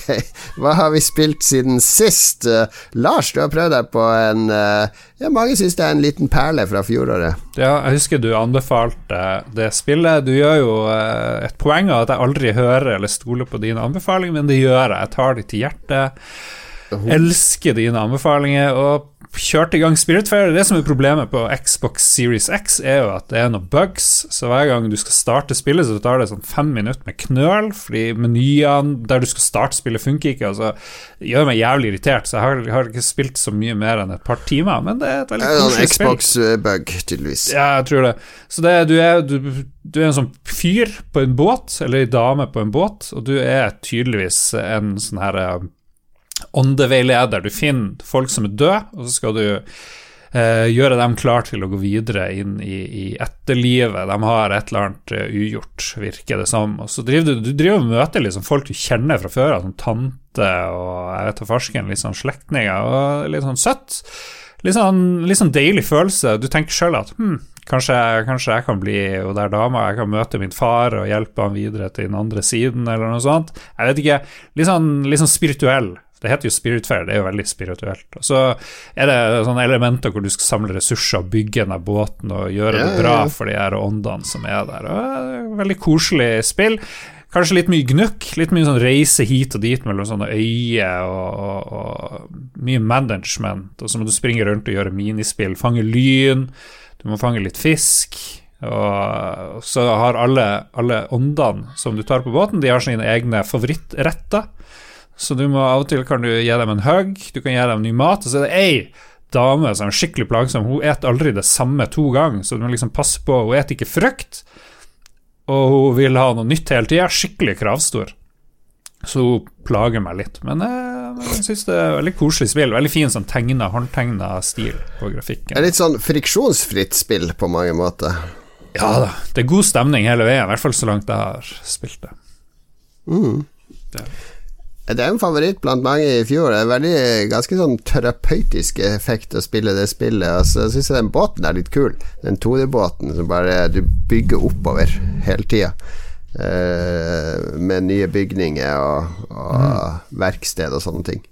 hva har vi spilt siden sist? Uh, Lars, du har prøvd deg på en uh, Ja, mange syns det er en liten perle fra fjoråret. Ja, jeg husker du anbefalte det spillet. Du gjør jo uh, et poeng av at jeg aldri hører eller stoler på dine anbefalinger, men det gjør jeg. Jeg tar de til hjertet. Elsker dine anbefalinger og kjørte i gang Spiritfire. Det som er problemet på Xbox Series X, er jo at det er noen bugs. Så hver gang du skal starte spillet, så tar det sånn fem minutter med knøl, fordi menyene der du skal starte spillet, funker ikke. Altså, det gjør meg jævlig irritert, så jeg har, har ikke spilt så mye mer enn et par timer. Men det er et veldig en koselig spill. Xbox-bug, tydeligvis. Ja, jeg tror det. Så det, du, er, du, du er en sånn fyr på en båt, eller ei dame på en båt, og du er tydeligvis en sånn her eh, åndeveileder. Du finner folk som er døde, og så skal du eh, gjøre dem klar til å gå videre inn i, i etterlivet. De har et eller annet eh, ugjort, virker det som. Og så driver du, du driver og møter liksom folk du kjenner fra før som tante og jeg vet da farsken, litt sånn slektninger, og litt sånn søtt. Litt sånn, litt sånn deilig følelse. Du tenker sjøl at hm, kanskje, kanskje jeg kan bli hun der dama, jeg kan møte min far og hjelpe han videre til den andre siden, eller noe sånt. Jeg vet ikke. Litt sånn, litt sånn spirituell. Det heter jo Spiritfair, det er jo veldig spirituelt. Og så er det sånne elementer hvor du skal samle ressurser og bygge denne båten og gjøre det bra for de her åndene som er der. Og et veldig koselig spill. Kanskje litt mye gnukk, litt mye sånn reise hit og dit mellom sånne øyer og, og, og mye management. Og så må du springe rundt og gjøre minispill, fange lyn, du må fange litt fisk. Og så har alle, alle åndene som du tar på båten, de har sine egne favorittretter. Så du må av og til kan du gi dem en hug, du kan gi dem ny mat, og så er det ei dame som er skikkelig plagsom. Hun et aldri det samme to ganger, så du må liksom passe på. Hun et ikke frukt, og hun vil ha noe nytt hele tida. Skikkelig kravstor. Så hun plager meg litt. Men jeg, jeg syns det er veldig koselig spill. Veldig fin sånn tegna, håndtegna stil på grafikken. Det er litt sånn friksjonsfritt spill på mange måter. Ja da, det er god stemning hele veien, i hvert fall så langt jeg har spilt det. Det er en favoritt blant mange i fjor. Det er veldig ganske sånn terapeutisk effekt å spille det spillet. Og jeg syns den båten er litt kul. Den 2D-båten som bare du bygger oppover hele tida. Eh, med nye bygninger og, og verksted og sånne ting.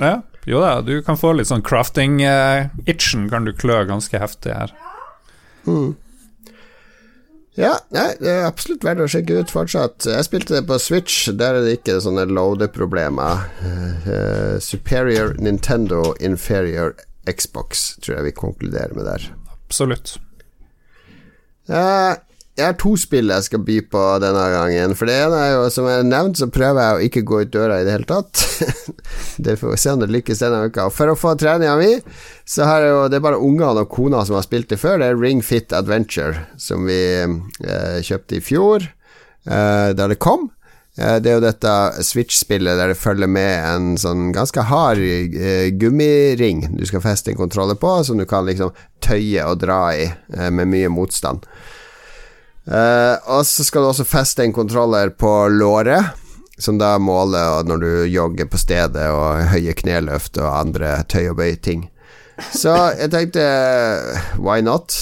Ja, jo da, du kan få litt sånn crafting-itchen, kan du klø ganske heftig her. Ja, nei, det er absolutt verdt å sjekke ut fortsatt. Jeg spilte det på Switch, der er det ikke sånne loadeproblemer. Uh, superior Nintendo, inferior Xbox, tror jeg vi konkluderer med der. Absolutt. Eh, jeg har to spill jeg skal by på denne gangen. For det ene er jo, som jeg nevnt, så prøver jeg å ikke gå ut døra i det hele tatt. det får vi se om det lykkes denne uka. For å få treninga mi, så har jeg jo Det er bare ungene og kona som har spilt det før. Det er Ring Fit Adventure, som vi eh, kjøpte i fjor, eh, da det kom. Eh, det er jo dette Switch-spillet der det følger med en sånn ganske hard eh, gummiring du skal feste en kontroller på, som du kan liksom tøye og dra i eh, med mye motstand. Uh, og så skal du også feste en kontroller på låret, som da måler når du jogger på stedet og høye kneløft og andre tøy og bøy-ting. Så jeg tenkte why not?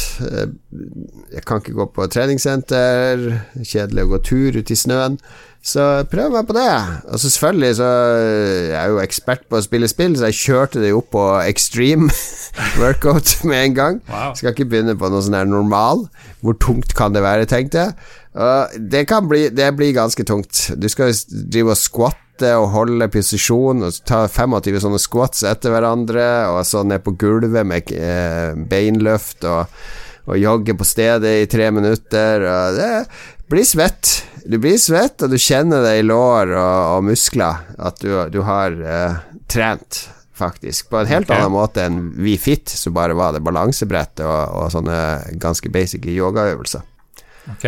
Jeg kan ikke gå på treningssenter, kjedelig å gå tur ute i snøen. Så prøv meg på det. Og så selvfølgelig så Jeg er jo ekspert på å spille spill, så jeg kjørte det opp på extreme workout med en gang. Wow. Skal ikke begynne på noe sånn her normal. Hvor tungt kan det være, tenkte jeg. Og det kan bli Det blir ganske tungt. Du skal drive og squatte og holde posisjon og ta 25 sånne squats etter hverandre, og så ned på gulvet med eh, beinløft og, og jogge på stedet i tre minutter. Og det blir svett. Du blir svett, og du kjenner det i lår og, og muskler at du, du har eh, trent, faktisk. På en helt okay. annen måte enn Vi Fit, som bare var det balansebrett og, og sånne ganske basic yogaøvelser. Ok.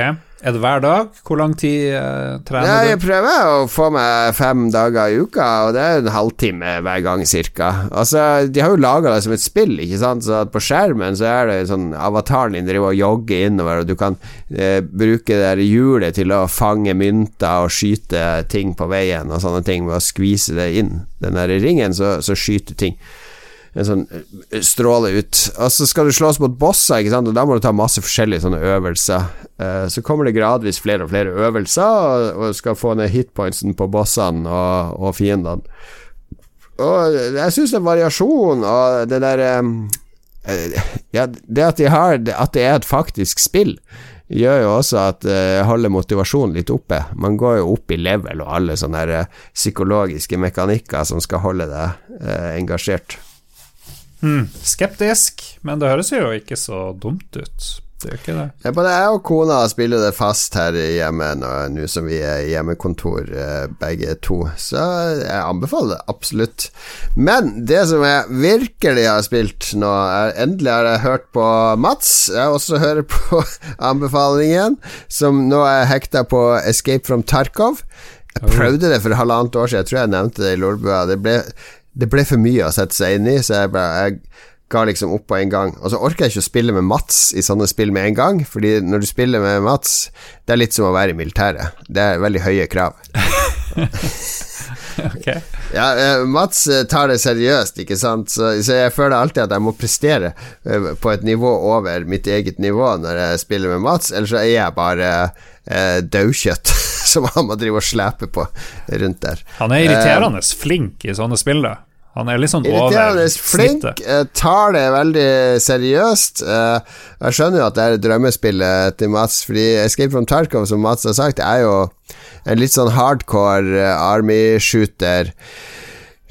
Er det hver dag? Hvor lang tid trener Ja, trener jeg du? prøver å få meg fem dager i uka, og det er en halvtime hver gang, ca. Altså, de har jo laga det som et spill, ikke sant, så på skjermen så er det sånn avataren din driver og jogger innover, og du kan eh, bruke det hjulet til å fange mynter og skyte ting på veien og sånne ting, ved å skvise det inn. Den der ringen, så, så skyter ting en sånn eh, stråle ut. Og så skal du slåss mot bosser, ikke sant? og da må du ta masse forskjellige sånne øvelser. Eh, så kommer det gradvis flere og flere øvelser, og, skal få ned hitpointsen på bossene og, og fiendene. Og jeg syns det er variasjon, og det der eh, Ja, det at, de har, at det er et faktisk spill, gjør jo også at det holder motivasjonen litt oppe. Man går jo opp i level og alle sånne her, psykologiske mekanikker som skal holde deg engasjert. Hmm. Skeptisk, men det høres jo ikke så dumt ut. Det gjør ikke det. Ja, Både jeg og kona spiller det fast her hjemme nå, som vi er i hjemmekontor eh, begge to, så jeg anbefaler det absolutt. Men det som jeg virkelig har spilt nå, er endelig har jeg hørt på Mats. Jeg også hører på anbefalingen, som nå er hekta på Escape from Tarkov. Jeg prøvde det for halvannet år siden, jeg tror jeg nevnte det i Lolbua. Det ble, det ble for mye å sette seg inn i, så jeg, bare, jeg ga liksom opp på en gang. Og så orker jeg ikke å spille med Mats i sånne spill med en gang, fordi når du spiller med Mats, det er litt som å være i militæret. Det er veldig høye krav. Ok. Ja, eh, Mats eh, tar det seriøst, ikke sant, så, så jeg føler alltid at jeg må prestere eh, på et nivå over mitt eget nivå når jeg spiller med Mats, ellers så er jeg bare eh, daukjøtt som han må drive og slepe på rundt der. Han er irriterende flink i sånne spill, da. Han er litt sånn Irriterende flink, eh, tar det veldig seriøst. Eh, jeg skjønner jo at det er drømmespillet til Mats, fordi Escape from Tarkov, som Mats har sagt, er jo en litt sånn hardcore eh, army-shooter.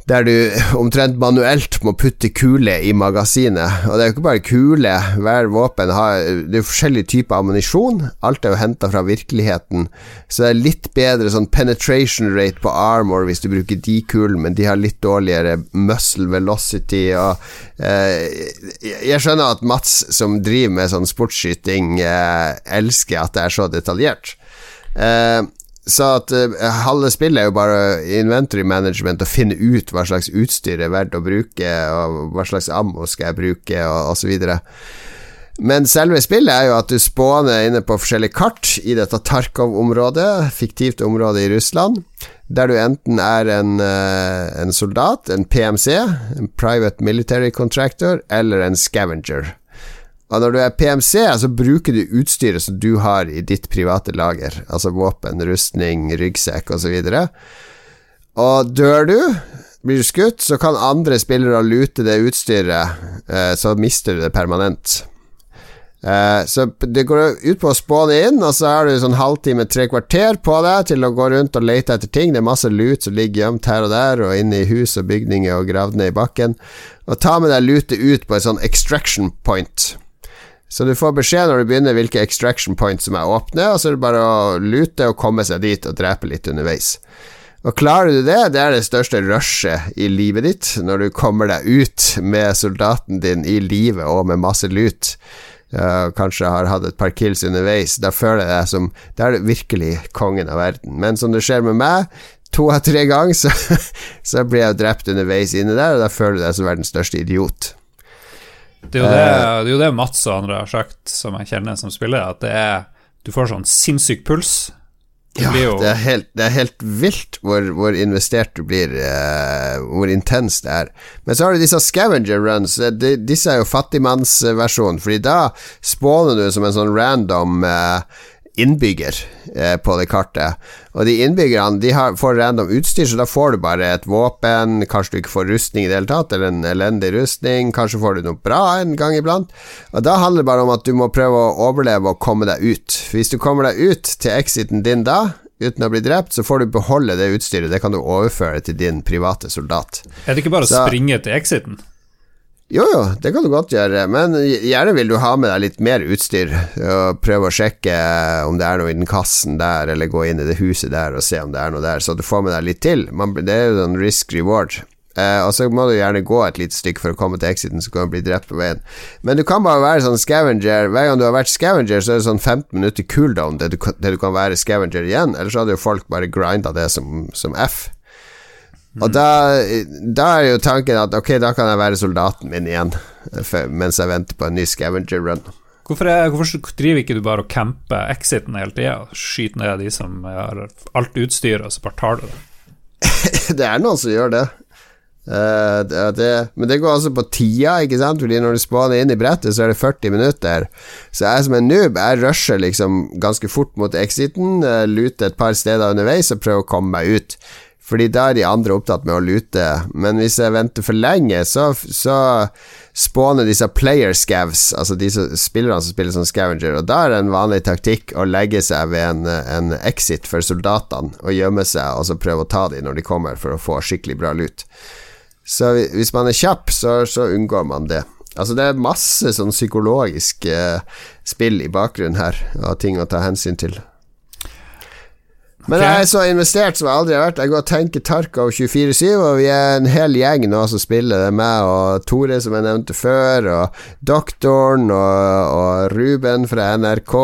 Der du omtrent manuelt må putte kule i magasinet. Og det er jo ikke bare kule, hver våpen har Det er forskjellige typer ammunisjon. Alt er jo henta fra virkeligheten. Så det er litt bedre sånn penetration rate på armor hvis du bruker de kulene, men de har litt dårligere muscle velocity og eh, Jeg skjønner at Mats, som driver med sånn sportsskyting, eh, elsker at det er så detaljert. Eh, så at uh, halve spillet er jo bare inventory management, å finne ut hva slags utstyr er verdt å bruke, og hva slags ammo skal jeg bruke, og osv. Men selve spillet er jo at du spåner inne på forskjellige kart i dette Tarkov-området, fiktivt område i Russland, der du enten er en, uh, en soldat, en PMC, en private military contractor, eller en scavenger. Og når du er PMC, så bruker du utstyret som du har i ditt private lager, altså våpen, rustning, ryggsekk osv. Og, og dør du, blir du skutt, så kan andre spillere lute det utstyret, eh, så mister du det permanent. Eh, så det går ut på å spåne inn, og så har du sånn halvtime, tre kvarter på deg til å gå rundt og lete etter ting. Det er masse lut som ligger gjemt her og der, og inne i hus og bygninger og gravd ned i bakken. Og ta med deg lutet ut på et sånn extraction point. Så du får beskjed når du begynner hvilke extraction points som er åpne, og så er det bare å lute og komme seg dit og drepe litt underveis. Og klarer du det, det er det største rushet i livet ditt, når du kommer deg ut med soldaten din i livet og med masse lut. Uh, kanskje har hatt et par kills underveis. Da føler jeg deg som Da er du virkelig kongen av verden. Men som det skjer med meg, to av tre ganger, så, så blir jeg drept underveis inni der, og da føler du deg som verdens største idiot. Det er, jo det, det er jo det Mats og andre har sagt, som jeg kjenner som spiller, at det er Du får sånn sinnssyk puls. Det Ja, jo det er helt, det er helt vilt hvor, hvor investert du blir, uh, hvor intenst det er. Men så har du disse scavenger runs. eh, De, disse er jo fattigmannsversjonen, Fordi da spåner du som en sånn random eh, innbygger eh, på det kartet. Og de innbyggerne de har, får random utstyr, så da får du bare et våpen. Kanskje du ikke får rustning i det hele tatt, eller en elendig rustning. Kanskje får du noe bra en gang iblant. Og da handler det bare om at du må prøve å overleve og komme deg ut. Hvis du kommer deg ut til exiten din da, uten å bli drept, så får du beholde det utstyret. Det kan du overføre til din private soldat. Er det ikke bare å springe til exiten? Jo, jo, det kan du godt gjøre, men gjerne vil du ha med deg litt mer utstyr. Og prøve å sjekke om det er noe i den kassen der, eller gå inn i det huset der og se om det er noe der, så du får med deg litt til. Man, det er jo en risk reward. Eh, og så må du gjerne gå et lite stykke for å komme til exiten, så kan du bli drept på veien. Men du kan bare være sånn scavenger. Hver gang du har vært scavenger, så er det sånn 15 minutter cooldown det du, du kan være scavenger igjen. Ellers hadde jo folk bare grinda det som, som F. Og da, da er jo tanken at ok, da kan jeg være soldaten min igjen, eh, for, mens jeg venter på en ny scavenger run. Hvorfor, er, hvorfor driver ikke du bare og camper exiten hele tida? Skyter ned de som har alt utstyret, og så bare tar du det? det er noen som gjør det. Uh, det, det. Men det går altså på tida, ikke sant? Fordi når du spawner inn i brettet, så er det 40 minutter. Så jeg som en noob, jeg rusher liksom ganske fort mot exiten, uh, luter et par steder underveis og prøver å komme meg ut. Fordi da er de andre opptatt med å lute. Men hvis jeg venter for lenge, så, så spåner disse player scavs, altså de spillerne som spiller som scavenger, og da er det en vanlig taktikk å legge seg ved en, en exit for soldatene og gjemme seg, og så prøve å ta dem når de kommer, for å få skikkelig bra lut. Så hvis man er kjapp, så, så unngår man det. Altså Det er masse sånn psykologisk eh, spill i bakgrunnen her, og ting å ta hensyn til. Men okay. jeg er så investert som jeg aldri har vært. Jeg går og tenker Tarkov 24-7, og vi er en hel gjeng nå som spiller. Det er meg og Tore, som jeg nevnte før, og Doktoren og, og Ruben fra NRK.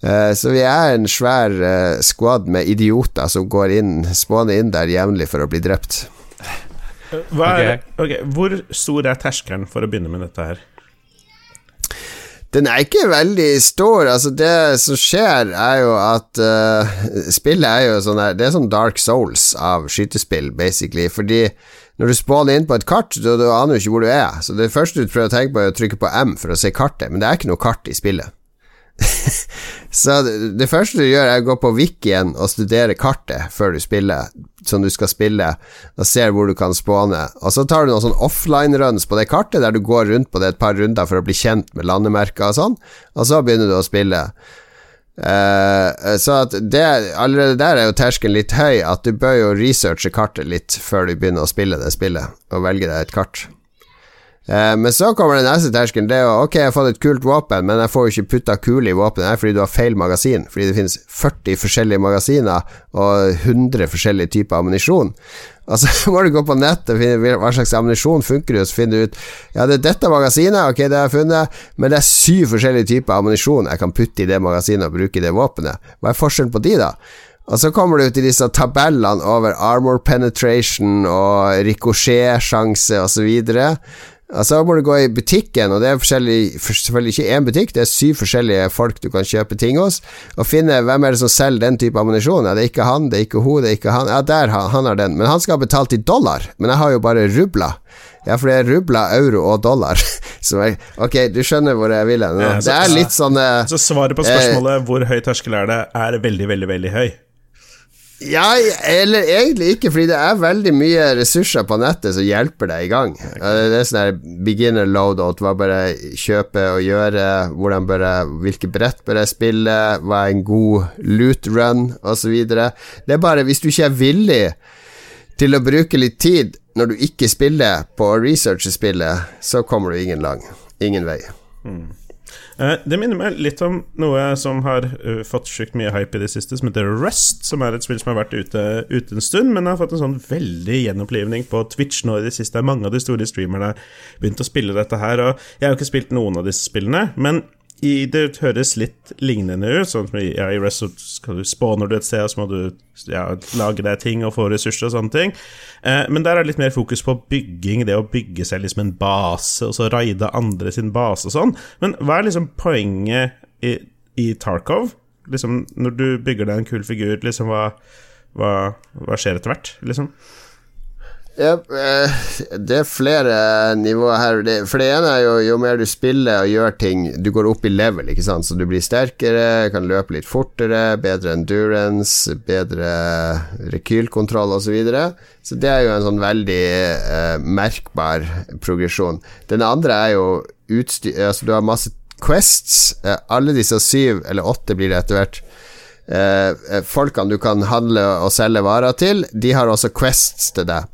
Eh, så vi er en svær eh, squad med idioter som går inn, spåner inn der jevnlig for å bli drept. Hva er, Okay, Hvor stor er terskelen for å begynne med dette her? Den er ikke veldig stor. Altså, det som skjer, er jo at uh, Spillet er jo sånn her Det er sånn Dark Souls av skytespill, basically. Fordi når du spawner inn på et kart, da, du aner du ikke hvor du er. Så det første du prøver å tenke på, er å trykke på M for å se kartet, men det er ikke noe kart i spillet. Så det, det første du gjør, er å gå på wikien og studere kartet før du spiller, som du skal spille, og ser hvor du kan spåne. Og så tar du noen sånn offline-runs på det kartet, der du går rundt på det et par runder for å bli kjent med landemerker og sånn, og så begynner du å spille. Uh, så det allerede der er jo terskelen litt høy, at du bør jo researche kartet litt før du begynner å spille det spillet, og velge deg et kart. Eh, men så kommer den neste terskelen. Det er jo Ok, jeg har fått et kult våpen, men jeg får jo ikke putta kule i våpenet her fordi du har feil magasin. Fordi det finnes 40 forskjellige magasiner og 100 forskjellige typer ammunisjon. Og så må du gå på nettet og finne hva slags ammunisjon funker det, og så finner du ut Ja, det er dette magasinet, ok, det har jeg funnet, men det er syv forskjellige typer ammunisjon jeg kan putte i det magasinet og bruke i det våpenet. Hva er forskjellen på de, da? Og så kommer du til disse tabellene over armor penetration og rikosjetsjanse osv. Og så må du gå i butikken, og det er selvfølgelig ikke én butikk, det er syv forskjellige folk du kan kjøpe ting hos, og finne hvem er det som selger den type ammunisjon. Ja, det er ikke han, det er ikke hun, det er ikke han. Ja, der, han, han har den. Men han skal ha betalt i dollar, men jeg har jo bare rubler. Ja, for det er rubler, euro og dollar. Så jeg, ok, du skjønner hvor jeg vil hen. Det er litt sånn eh, Så svaret på spørsmålet hvor høy terskel er det, er veldig, veldig, veldig høy. Ja, eller egentlig ikke, fordi det er veldig mye ressurser på nettet som hjelper deg i gang. Ja, Det er sånn her beginner loadout, hva bør jeg kjøpe og gjøre, hvordan bør jeg, hvilke brett bør jeg spille, hva er en god loot run, osv. Det er bare hvis du ikke er villig til å bruke litt tid når du ikke spiller på å researche spillet, så kommer du ingen lang. Ingen vei. Eh, det minner meg litt om noe som har uh, fått sjukt mye hype i det siste, som heter Rust. Som er et spill som har vært ute, ute en stund, men har fått en sånn veldig gjenopplivning på Twitch nå i det siste. Mange av de store streamerne har begynt å spille dette her, og jeg har jo ikke spilt noen av disse spillene, men i, det høres litt lignende ut. Sånn som ja, I Rest skal du spawner du et sted, og så må du ja, lage deg ting og få ressurser og sånne ting. Eh, men der er det litt mer fokus på bygging, det å bygge seg liksom en base, og så raide andre sin base og sånn. Men hva er liksom poenget i, i Tarkov? Liksom, når du bygger deg en kul figur, liksom, hva, hva, hva skjer etter hvert, liksom? Eh, det er flere nivåer her. For det ene er jo jo mer du spiller og gjør ting Du går opp i level, ikke sant, så du blir sterkere, kan løpe litt fortere, bedre endurance, bedre rekylkontroll osv. Så, videre. så det er jo en sånn veldig eh, merkbar progresjon. Den andre er jo utstyr Altså, du har masse quests. Eh, alle disse syv, eller åtte blir det etter hvert. Eh, folkene du kan handle og selge varer til, de har også quests til deg.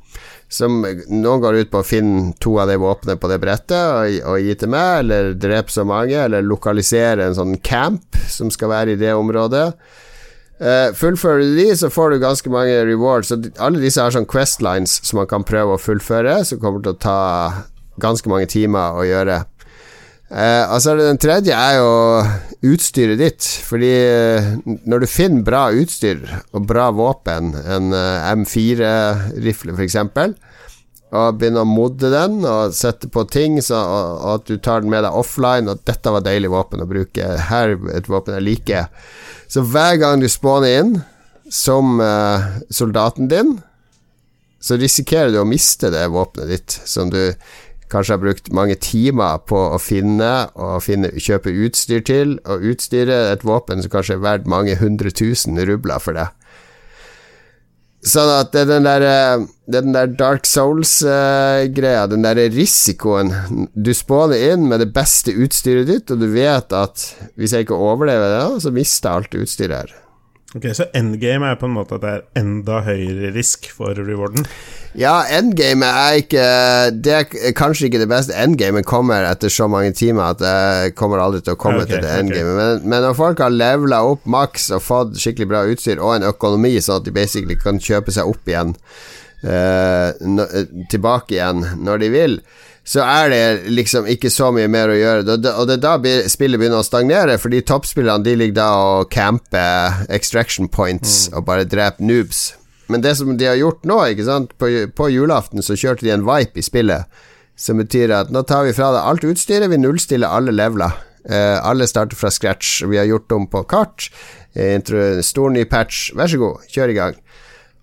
Som noen går ut på å finne to av de våpnene på det brettet og, og, gi til meg, eller drepe så mange, eller lokalisere en sånn camp som skal være i det området. Uh, fullfører du de, så får du ganske mange rewards. Så alle disse har sånn questlines som man kan prøve å fullføre, som kommer til å ta ganske mange timer å gjøre. Uh, altså Den tredje er jo utstyret ditt. Fordi uh, når du finner bra utstyr og bra våpen, en uh, M4-rifle f.eks., og begynner å modde den og sette på ting, så, og, og, at du tar den med deg offline, og 'dette var deilig våpen å bruke', her et våpen jeg liker Så hver gang du spawner inn som soldaten din, så risikerer du å miste det våpenet ditt som du kanskje har brukt mange timer på å finne og finne, kjøpe utstyr til, og utstyre et våpen som kanskje er verdt mange hundre tusen rubler for det. Sånn at det er den der, eh, den der Dark Souls-greia, den der risikoen Du spåner inn med det beste utstyret ditt, og du vet at hvis jeg ikke overlever det, så mister jeg alt utstyret her. Ok, Så endgame er på en måte at det er enda høyere risk for rewarden? Ja, endgame er ikke Det er kanskje ikke det beste. Endgame kommer etter så mange timer at det kommer aldri til å komme okay, til det endgame. Okay. Men, men, når folk har levela opp maks og fått skikkelig bra utstyr og en økonomi, sånn at de basically kan kjøpe seg opp igjen, uh, tilbake igjen når de vil så er det liksom ikke så mye mer å gjøre. Og det er da spillet begynner å stagnere, fordi toppspillerne de ligger da og camper extraction points mm. og bare dreper noobs. Men det som de har gjort nå, ikke sant på, på, julaften så kjørte de en vipe i spillet, som betyr at nå tar vi fra deg alt utstyret, vi nullstiller alle leveler. Uh, alle starter fra scratch. Vi har gjort om på kart. Intro, stor ny patch. Vær så god, kjør i gang.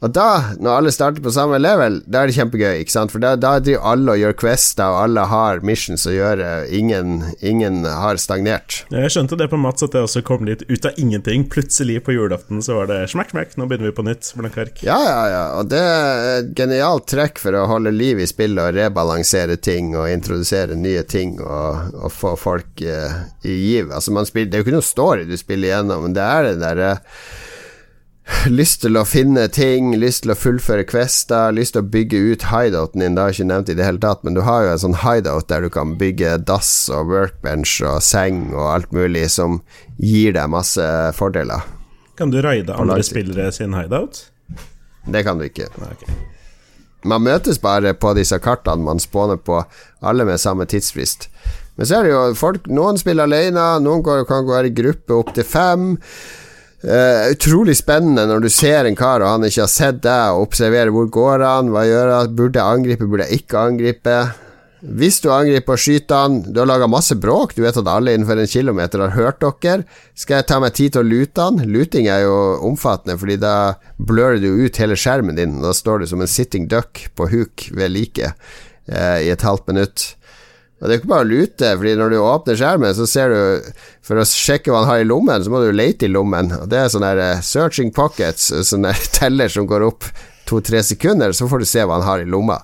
Og da, når alle starter på samme level, da er det kjempegøy, ikke sant? For da, da driver alle og gjør quester, og alle har missions å gjøre. Ingen, ingen har stagnert. Jeg skjønte det på Mats, at det også kom litt ut av ingenting. Plutselig på julaften så var det smakk, smakk, nå begynner vi på nytt. Blank ark. Ja, ja, ja. Og det er et genialt trekk for å holde liv i spillet og rebalansere ting og introdusere nye ting og, og få folk eh, i giv. Altså, man spiller, det er jo ikke noe story du spiller igjennom, men det er det derre uh, lyst til å finne ting, lyst til å fullføre quester, lyst til å bygge ut hideouten din. Det har jeg ikke nevnt i det hele tatt, men du har jo en sånn hideout der du kan bygge dass og workbench og seng og alt mulig som gir deg masse fordeler. Kan du raide andre spillere sin hideout? Det kan du ikke. Okay. Man møtes bare på disse kartene man spåner på, alle med samme tidsfrist. Men så er det jo folk Noen spiller alene, noen kan gå i gruppe opp til fem. Uh, utrolig spennende når du ser en kar og han ikke har sett deg, og observerer hvor går han, hva gjør han, burde jeg angripe, burde jeg ikke angripe. Hvis du angriper og skyter han, du har laga masse bråk, du vet at alle innenfor en kilometer har hørt dere. Skal jeg ta meg tid til å lute han? Luting er jo omfattende, fordi da blør du ut hele skjermen din. Da står du som en sitting duck på huk ved liket uh, i et halvt minutt. Og Det er ikke bare å lute, Fordi når du åpner skjermen, så ser du For å sjekke hva han har i lommen, så må du lete i lommen. Og Det er sånn der uh, searching pockets, sånn der teller som går opp to-tre sekunder, så får du se hva han har i lomma.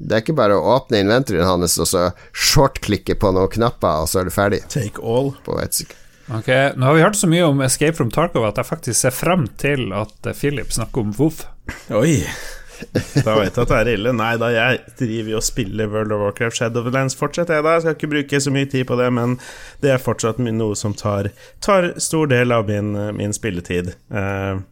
Det er ikke bare å åpne inventoryen hans og så shortklikke på noen knapper, og så er du ferdig. Take all. På et. Ok, Nå har vi hørt så mye om Escape from Tarkov at jeg faktisk ser frem til at Philip snakker om Voff. Oi Da vet du at det er ille. Nei da, jeg driver jo og spiller World of Warcraft Shadowlands fortsatt, jeg da. Jeg skal ikke bruke så mye tid på det, men det er fortsatt noe som tar, tar stor del av min, min spilletid. Uh,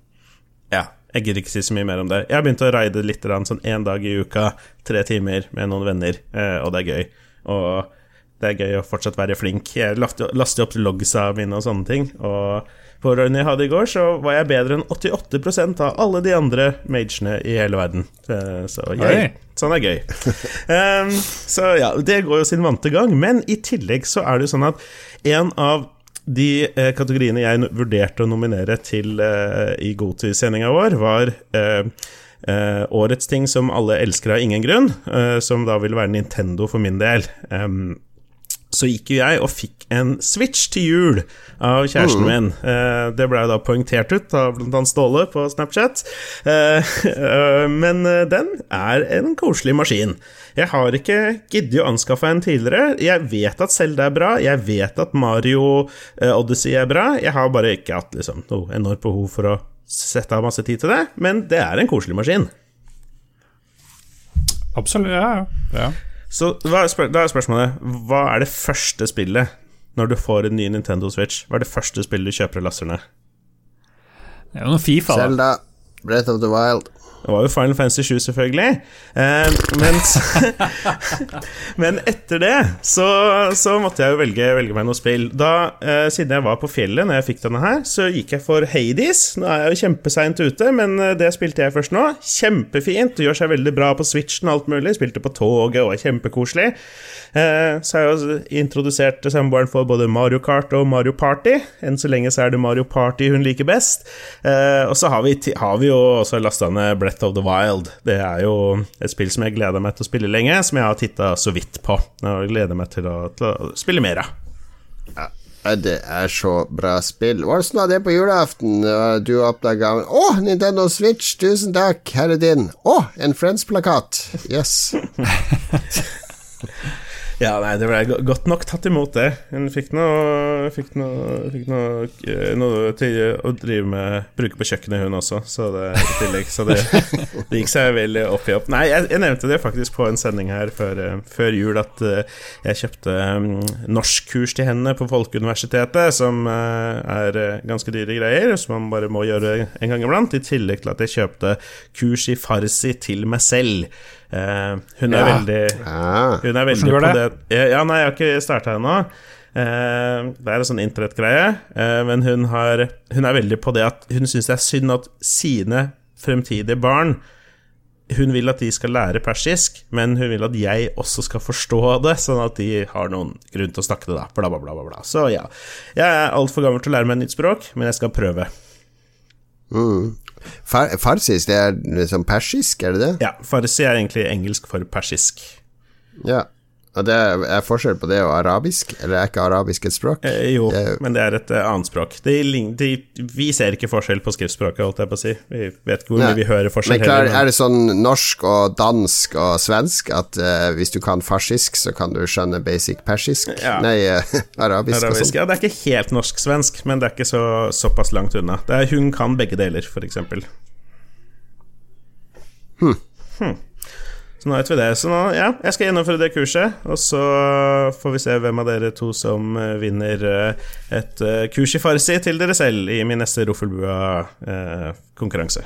ja. Jeg gidder ikke si så mye mer om det. Jeg har begynt å raide litt sånn én dag i uka, tre timer med noen venner, uh, og det er gøy. Og det er gøy å fortsatt være flink. Jeg laster opp logsa mine og sånne ting. Og på jeg hadde i går, så var jeg bedre enn 88% av alle de andre magene i hele verden. Så jeg, sånn er gøy. Um, så ja, det går jo sin vante gang. Men i tillegg så er det jo sånn at en av de eh, kategoriene jeg vurderte å nominere til eh, i Godtid-sendinga vår, var eh, eh, årets ting som alle elsker av ingen grunn, eh, som da vil være Nintendo for min del. Um, så gikk jo jeg og fikk en Switch til jul av kjæresten mm. min. Eh, det ble da poengtert ut av bl.a. Ståle på Snapchat. Eh, eh, men den er en koselig maskin. Jeg har ikke giddet å anskaffe en tidligere. Jeg vet at Zelda er bra, jeg vet at Mario Odyssey er bra. Jeg har bare ikke hatt liksom, noe enormt behov for å sette av masse tid til det, men det er en koselig maskin. Absolutt, ja. ja. Så da er spørsmålet Hva er det første spillet når du får en ny Nintendo Switch? Hva er det første spillet du kjøper og laster ned? Det er jo noe Fifa, Selda, Zelda, Breath of the Wild. Det var jo Final Fantasy 7, selvfølgelig. Eh, mens, men etter det så, så, måtte jeg jo velge, velge meg noe spill. Da, eh, Siden jeg var på fjellet når jeg fikk denne her, så gikk jeg for Hades. Nå er jeg jo kjempeseint ute, men eh, det spilte jeg først nå. Kjempefint. Det gjør seg veldig bra på Switchen og alt mulig. Spilte på toget og er kjempekoselig. Eh, så har jeg jo introdusert samboeren for både Mario Kart og Mario Party. Enn så lenge så er det Mario Party hun liker best. Eh, og så har vi, har vi jo også lasta ned Breath of the Wild. Det er jo et spill som jeg gleder meg til å spille lenge, som jeg har titta så vidt på. Jeg gleder meg til å, til å spille mer av. Ja. Det er så bra spill. Åssen var det på julaften? Du oppdaga Å, oh, Nintendo Switch, tusen takk, her er din. Å, oh, en Friends-plakat. Yes. Ja, nei, det ble godt nok tatt imot, det. Hun fikk noe, fikk noe, fikk noe, eh, noe til å drive med bruke på kjøkkenet, hun også, så det, i tillegg. Så det, det gikk seg veldig opp i opp. Nei, jeg, jeg, nevnte det faktisk på en sending her før, eh, før jul, at uh, jeg kjøpte um, norskkurs til henne på Folkeuniversitetet, som er ganske dyre greier, som man bare må gjøre en gang iblant, i tillegg til at jeg kjøpte kurs i farsi til meg selv. Uh, hun er ja. veldig Hun er veldig på det, det Ja, nei, jeg har ikke starta ennå. Uh, det er en sånn internettgreie, uh, men hun, har, hun, er veldig på det at hun syns det er synd at sine fremtidige barn Hun vil at de skal lære persisk, men hun vil at jeg også skal forstå det, sånn at de har noen grunn til å snakke det, da. Bla, bla, bla, bla. Så ja. Jeg er altfor gammel til å lære meg et nytt språk, men jeg skal prøve. Mm. Far farsisk, det er liksom persisk, er det det? Ja, farsi er egentlig engelsk for persisk. Ja, det er forskjell på det og arabisk, eller er ikke arabisk et språk? Eh, jo, det, men det er et uh, annet språk. De, de, vi ser ikke forskjell på skriftspråket, holdt jeg på å si. Vi vet ikke hvor mye vi hører forskjell. Men klar, er det sånn norsk og dansk og svensk at uh, hvis du kan farsisk, så kan du skjønne basic persisk? Ja. Nei, uh, arabisk, arabisk og sånn? Ja, det er ikke helt norsk-svensk, men det er ikke så, såpass langt unna. Er, hun kan begge deler, for eksempel. Hm. hm. Så nå vet vi det. Så nå, ja, jeg skal gjennomføre det kurset, og så får vi se hvem av dere to som eh, vinner eh, et eh, kurs i farsi til dere selv i min neste Roffelbua-konkurranse.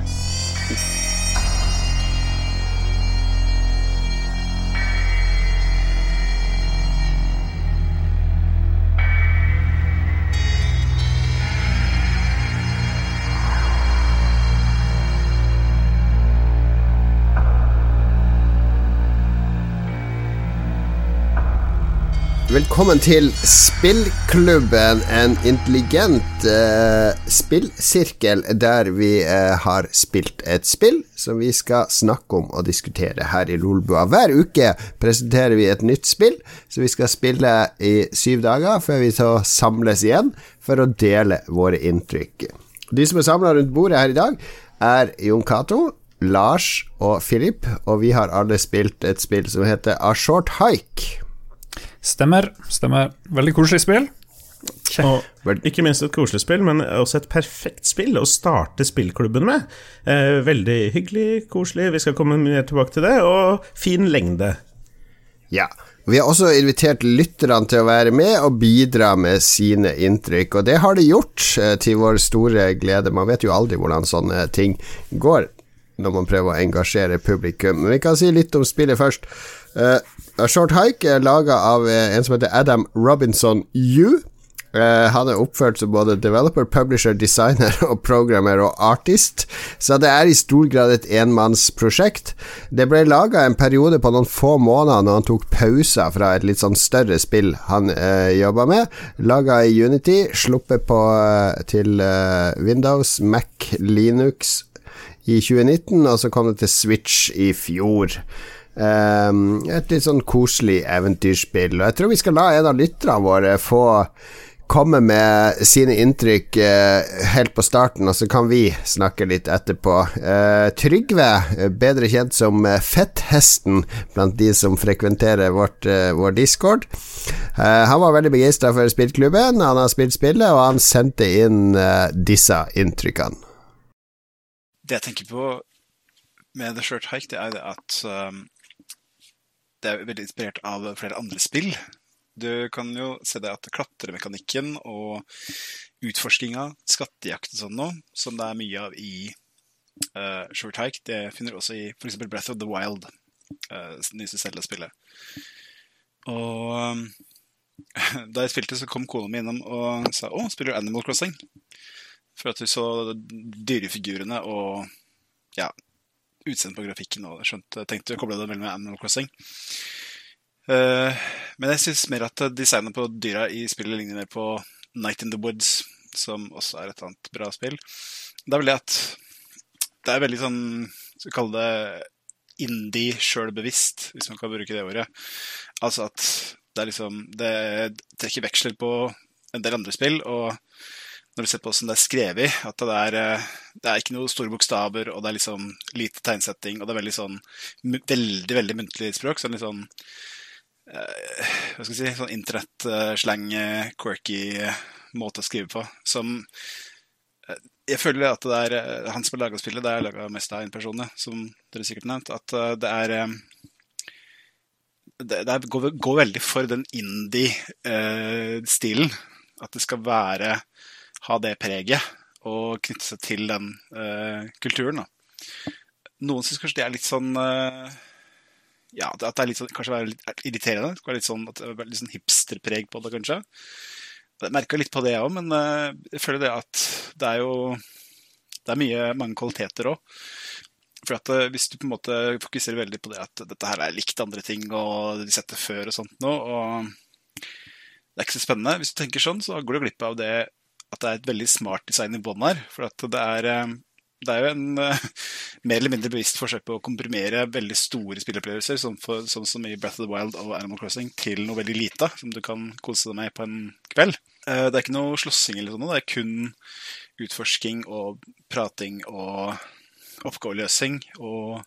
Velkommen til Spillklubben, en intelligent uh, spillsirkel der vi uh, har spilt et spill som vi skal snakke om og diskutere her i Lolbua. Hver uke presenterer vi et nytt spill som vi skal spille i syv dager før vi så samles igjen for å dele våre inntrykk. De som er samla rundt bordet her i dag, er Jon Cato, Lars og Filip, og vi har alle spilt et spill som heter A Short Hike. Stemmer. stemmer Veldig koselig spill. Og ikke minst et koselig spill, men også et perfekt spill å starte spillklubben med. Eh, veldig hyggelig, koselig, vi skal komme mer tilbake til det, og fin lengde. Ja. Vi har også invitert lytterne til å være med og bidra med sine inntrykk, og det har de gjort, eh, til vår store glede. Man vet jo aldri hvordan sånne ting går når man prøver å engasjere publikum. Men vi kan si litt om spillet først. Uh, Short Hike er laga av uh, en som heter Adam Robinson U. Uh, han er oppført som både developer, publisher, designer og programmer og artist, så det er i stor grad et enmannsprosjekt. Det ble laga en periode på noen få måneder når han tok pauser fra et litt sånn større spill han uh, jobba med. Laga i Unity, sluppet på, uh, til Windows, Mac, Linux i 2019, og så kom det til Switch i fjor. Um, et litt sånn koselig eventyrspill. Og jeg tror vi skal la en av lytterne våre få komme med sine inntrykk uh, helt på starten, og så kan vi snakke litt etterpå. Uh, Trygve, bedre kjent som Fetthesten blant de som frekventerer vårt, uh, vår discord, han var veldig begeistra for spillklubben. Han har spilt spillet, og han sendte inn disse inntrykkene. Det jeg tenker på med The Short Hike, det er at um, det er veldig inspirert av flere andre spill. Du kan jo se det at klatremekanikken og utforskinga, skattejakt og sånn noe, som det er mye av i uh, Short Hike, det finner du også i f.eks. Breath of the Wild, uh, nyeste Zelda-spillet. Og um, da jeg spilte, så kom kona mi innom og sa 'Å, spiller du Animal Crossing?' For at du så dyrefigurene og ja, utseendet på grafikken og skjønte, tenkte å koble det med Animal Crossing. Uh, men jeg syns mer at designet på dyra i spillet ligner mer på Night in the Woods, som også er et annet bra spill. Det er vel at det er veldig sånn Skal vi kalle det indie sjølbevisst, hvis man kan bruke det ordet. Altså at det er liksom Det trekker veksler på en del andre spill, og når du ser på hvordan det er skrevet, at det er, eh, det er ikke noen store bokstaver, og det er liksom lite tegnsetting, og det er veldig sånn veldig, veldig muntlig språk. Sånn litt sånn uh, Hva skal jeg si Sånn internett-slang, quirky måte å skrive på. Som Jeg føler at det er han som har laga spillet, det er laga mest av én person, som dere sikkert har nevnt, at det er det, det går, går, veldig for den indie-stilen. at det skal være ha det preget og knytte seg til den uh, kulturen. Da. Noen syns kanskje det er litt sånn uh, Ja, at det er litt sånn, kanskje være litt irriterende. Det litt sånn, at det sånn hipsterpreg på det, kanskje. Jeg merka litt på det, jeg òg, men uh, jeg føler det at det er jo Det er mye, mange kvaliteter òg. For at Hvis du på en måte fokuserer veldig på det at dette her er likt andre ting og de setter før og sånt noe, og det er ikke så spennende. Hvis du tenker sånn, så går du glipp av det at det er et veldig smart design i bånn her. For at det er, eh, det er jo en uh, mer eller mindre bevisst forsøk på å komprimere veldig store spilleopplevelser, sånn, sånn, som i Breath of the Wild og Animal Crossing, til noe veldig lite som du kan kose deg med på en kveld. Uh, det er ikke noe slåssing eller sånn, det er kun utforsking og prating og oppgaveløsing og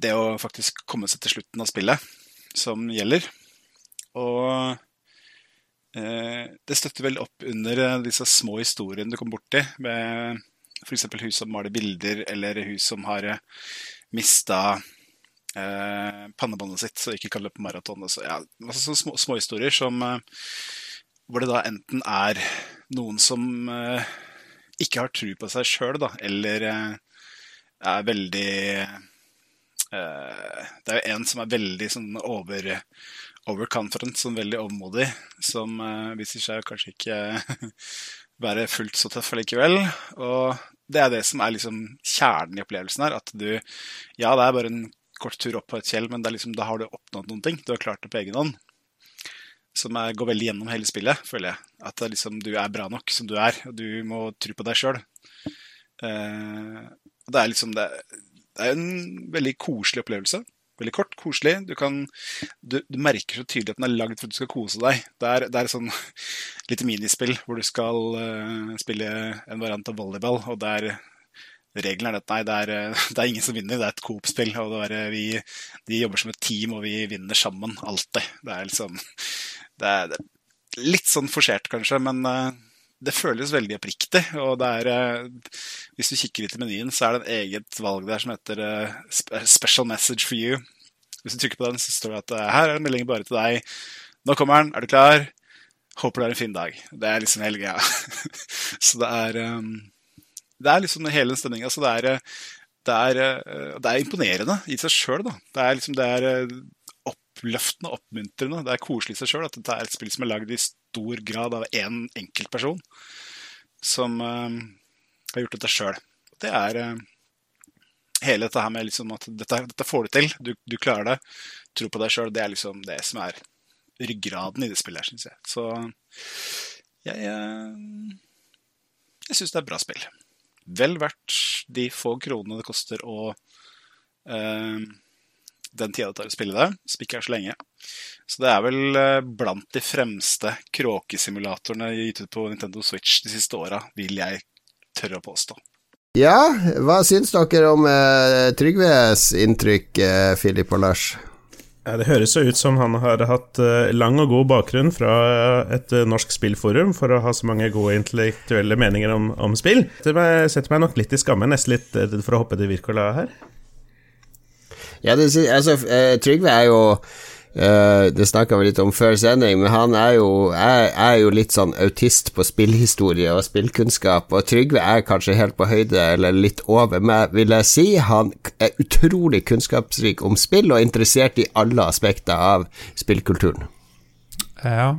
det å faktisk komme seg til slutten av spillet som gjelder. Og Eh, det støtter vel opp under eh, disse små historiene du kommer borti, med f.eks. hus som maler bilder, eller hus som har eh, mista eh, pannebåndet sitt, så ikke kan løpe maraton. Så, ja, altså små, historier som hvor det da enten er noen som eh, ikke har tro på seg sjøl, eller eh, er veldig Det er jo en som er veldig sånn over overconfident, som veldig overmodig, som uh, viser seg kanskje ikke være fullt så tøff likevel. Og det er det som er liksom kjernen i opplevelsen her. At du Ja, det er bare en kort tur opp på et fjell, men liksom, da har du oppnådd noen ting. Du har klart det på egen hånd. Som er, går veldig gjennom hele spillet, føler jeg. At liksom, du er bra nok som du er, og du må tro på deg sjøl. Uh, eh, det er liksom det, det er en veldig koselig opplevelse. Veldig kort, koselig. Du, kan, du, du, merker så tydelig at den er lagd for at du skal kose deg. Det er, det er sånn lite minispill hvor du skal uh, spille en variant av volleyball, og der Regelen er at nei, det er, det er ingen som vinner, det er et Coop-spill. og er, vi, De jobber som et team, og vi vinner sammen. Alltid. Det er liksom det er, litt sånn forsert, kanskje, men det føles veldig oppriktig. Og er uh, Hvis du kikker litt i menyen, så er det en eget valg der som heter uh, Special message for you. Hvis du trykker på den, så står det at her er en melding bare til deg. Nå kommer den, er du klar? Håper du har en fin dag. Det er liksom hele greia. så det er Det er liksom hele den stemninga. Så det det, det er imponerende i seg sjøl, da. Det er liksom det er oppløftende, oppmuntrende. Det er koselig i seg sjøl at dette er et spill som er lagd i stor grad av én en enkeltperson som uh, har gjort dette sjøl. Det er uh, hele dette her med liksom at dette, dette får du til, du, du, klarer det, tro på deg sjøl, det er liksom det som er ryggraden i det spillet her, syns jeg. Så jeg uh, Jeg syns det er et bra spill. Vel verdt de få kronene det koster å uh, den tida det tar å spille det, som ikke er så lenge. Så det er vel eh, blant de fremste kråkesimulatorene gitt ut på Nintendo Switch de siste åra, vil jeg tørre å påstå. Ja, hva syns dere om eh, Trygves inntrykk, eh, Filip og Lars? Ja, det høres jo ut som han har hatt uh, lang og god bakgrunn fra et uh, norsk spillforum for å ha så mange gode intellektuelle meninger om, om spill. Det setter meg nok litt i skamme, nesten litt for å hoppe til Wirkola her. Ja, det, altså, uh, Trygve er jo Uh, det snakka vi litt om før sending, men han er jo, er, er jo, litt sånn autist på spillhistorie og spillkunnskap, og Trygve er kanskje helt på høyde, eller litt over meg, vil jeg si. Han er utrolig kunnskapsrik om spill, og interessert i alle aspekter av spillkulturen. Ja.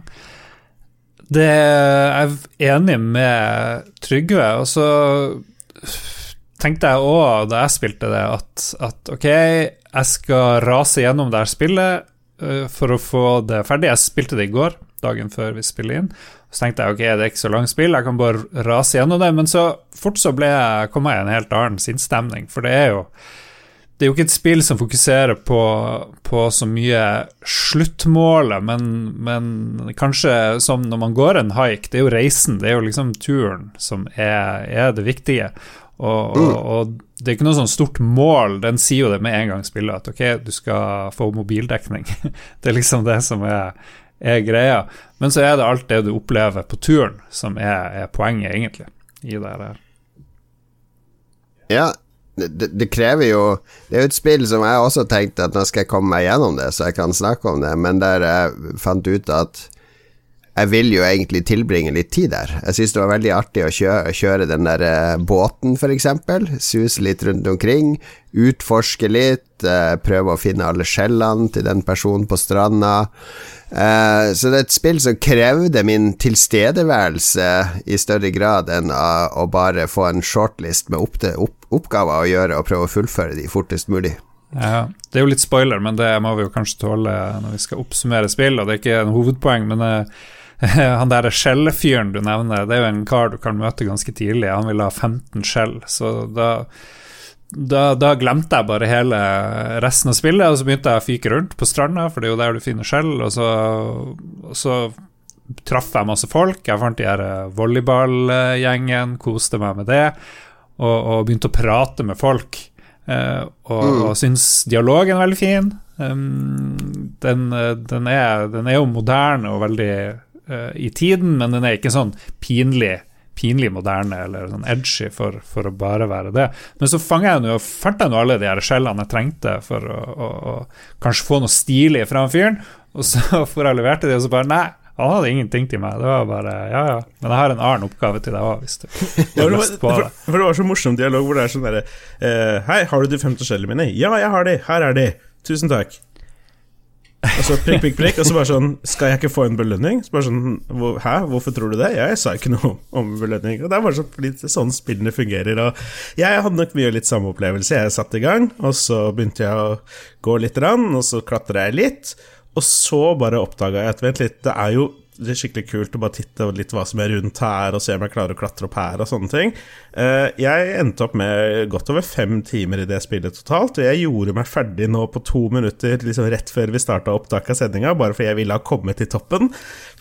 Det er jeg enig med Trygve, og så tenkte jeg òg da jeg spilte det, at, at ok, jeg skal rase gjennom det her spillet uh, for å få det ferdig. Jeg spilte det i går, dagen før vi spiller inn. Så tenkte jeg ok, det er ikke så langt spill, jeg kan bare rase gjennom det. Men så fort så ble jeg, kom jeg i en helt annen sinnsstemning, for det er jo det er jo ikke et spill som fokuserer på, på så mye sluttmålet, men, men, kanskje som når man går en haik, det er jo reisen, det er jo liksom turen som er, er det viktige. Og, og, og, det er ikke noe sånn stort mål, den sier jo det med en gang spillet, at ok, du skal få mobildekning. det er liksom det som er, er, greia. Men så er det alt det du opplever på turen, som er, er poenget, egentlig, i det her. Ja, det, det, krever jo Det er jo et spill som jeg også tenkte at nå skal jeg komme meg gjennom det, så jeg kan snakke om det, men der jeg fant ut at jeg vil jo egentlig tilbringe litt tid der. Jeg syns det var veldig artig å kjøre, kjøre den der båten båten, f.eks. Suse litt rundt omkring, utforske litt, uh, prøve å finne alle skjellene til den personen på stranda. Uh, så det er et spill som krevde min tilstedeværelse i større grad enn å bare få en shortlist med opp opp oppgaver å gjøre og prøve å fullføre de fortest mulig. Ja, Det er jo litt spoiler, men det må vi jo kanskje tåle når vi skal oppsummere spill, og det er ikke en hovedpoeng, men han der skjellfyren du nevner, det er jo en kar du kan møte ganske tidlig. Han vil ha 15 skjell, så da, da, da, glemte jeg bare hele resten av spillet, og så begynte jeg å fyke rundt på stranda, for det er jo der du finner skjell, og så, og så traff jeg masse folk. Jeg fant de her volleyballgjengen, koste meg med det, og, og begynte å prate med folk. Uh, og, mm. og syns dialogen er veldig fin. Um, den, den, er, den, er, jo moderne og veldig uh, i tiden, men den er ikke sånn pinlig pinlig moderne eller sånn edgy for, for, å bare være det. Men så jeg nå, fant jeg nå alle de her skjellene jeg trengte for å, å, å kanskje få noe stilig fra fyren, og så får jeg levert det, og så bare Nei, han hadde ingenting til meg. Det var bare Ja, ja. Men jeg har en annen oppgave til deg òg, hvis du har lyst på det. For, for, det var så morsom dialog hvor det er sånn derre eh, Hei, har du de 50 skjellene mine? Ja, jeg har de. Her er de. Tusen takk. Og så prikk, prikk, prikk, og så bare sånn Skal jeg ikke få en belønning? Så bare sånn Hæ, hvorfor tror du det? Jeg sa ikke noe om belønning. Og det er bare sånn, fordi sånn spillene fungerer. Og jeg hadde nok mye litt samme opplevelse. Jeg satte i gang, og så begynte jeg å gå litt, og så klatra jeg litt. Og så bare oppdaga jeg at vent litt, det er jo det er skikkelig kult å bare titte litt hva som er rundt her, og se om jeg klarer å klatre opp her, og sånne ting. Eh, jeg endte opp med godt over fem timer i det spillet totalt, og jeg gjorde meg ferdig nå på to minutter liksom rett før vi starta opptak av sendinga, bare fordi jeg ville ha kommet til toppen.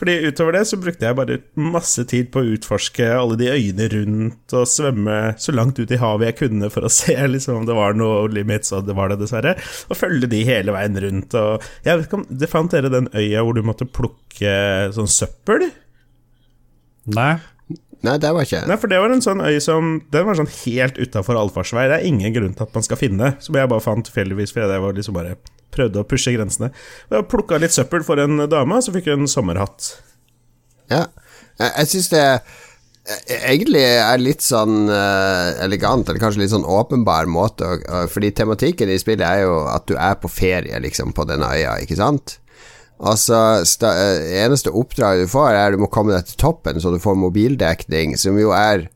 Fordi utover det så brukte jeg bare masse tid på å utforske alle de øyene rundt, og svømme så langt ut i havet jeg kunne for å se liksom om det var noe limits, og det var det dessverre, og følge de hele veien rundt. Og jeg vet ikke om det fant dere den øya hvor du måtte plukke sånn søppel? Nei. Nei, det var ikke Nei, for det var en sånn øy som Den var sånn helt utafor allfartsvei. Det er ingen grunn til at man skal finne, som jeg bare fant tilfeldigvis fordi jeg var liksom bare prøvde å pushe grensene. Jeg plukka litt søppel for en dame, og så fikk hun en sommerhatt. Ja. Jeg, jeg syns det eh, egentlig er litt sånn eh, elegant, eller kanskje litt sånn åpenbar måte Fordi tematikken i spillet er jo at du er på ferie, liksom, på denne øya, ikke sant? Altså, sta, eh, eneste oppdraget du får, er du må komme deg til toppen, så du får mobildekning, som jo er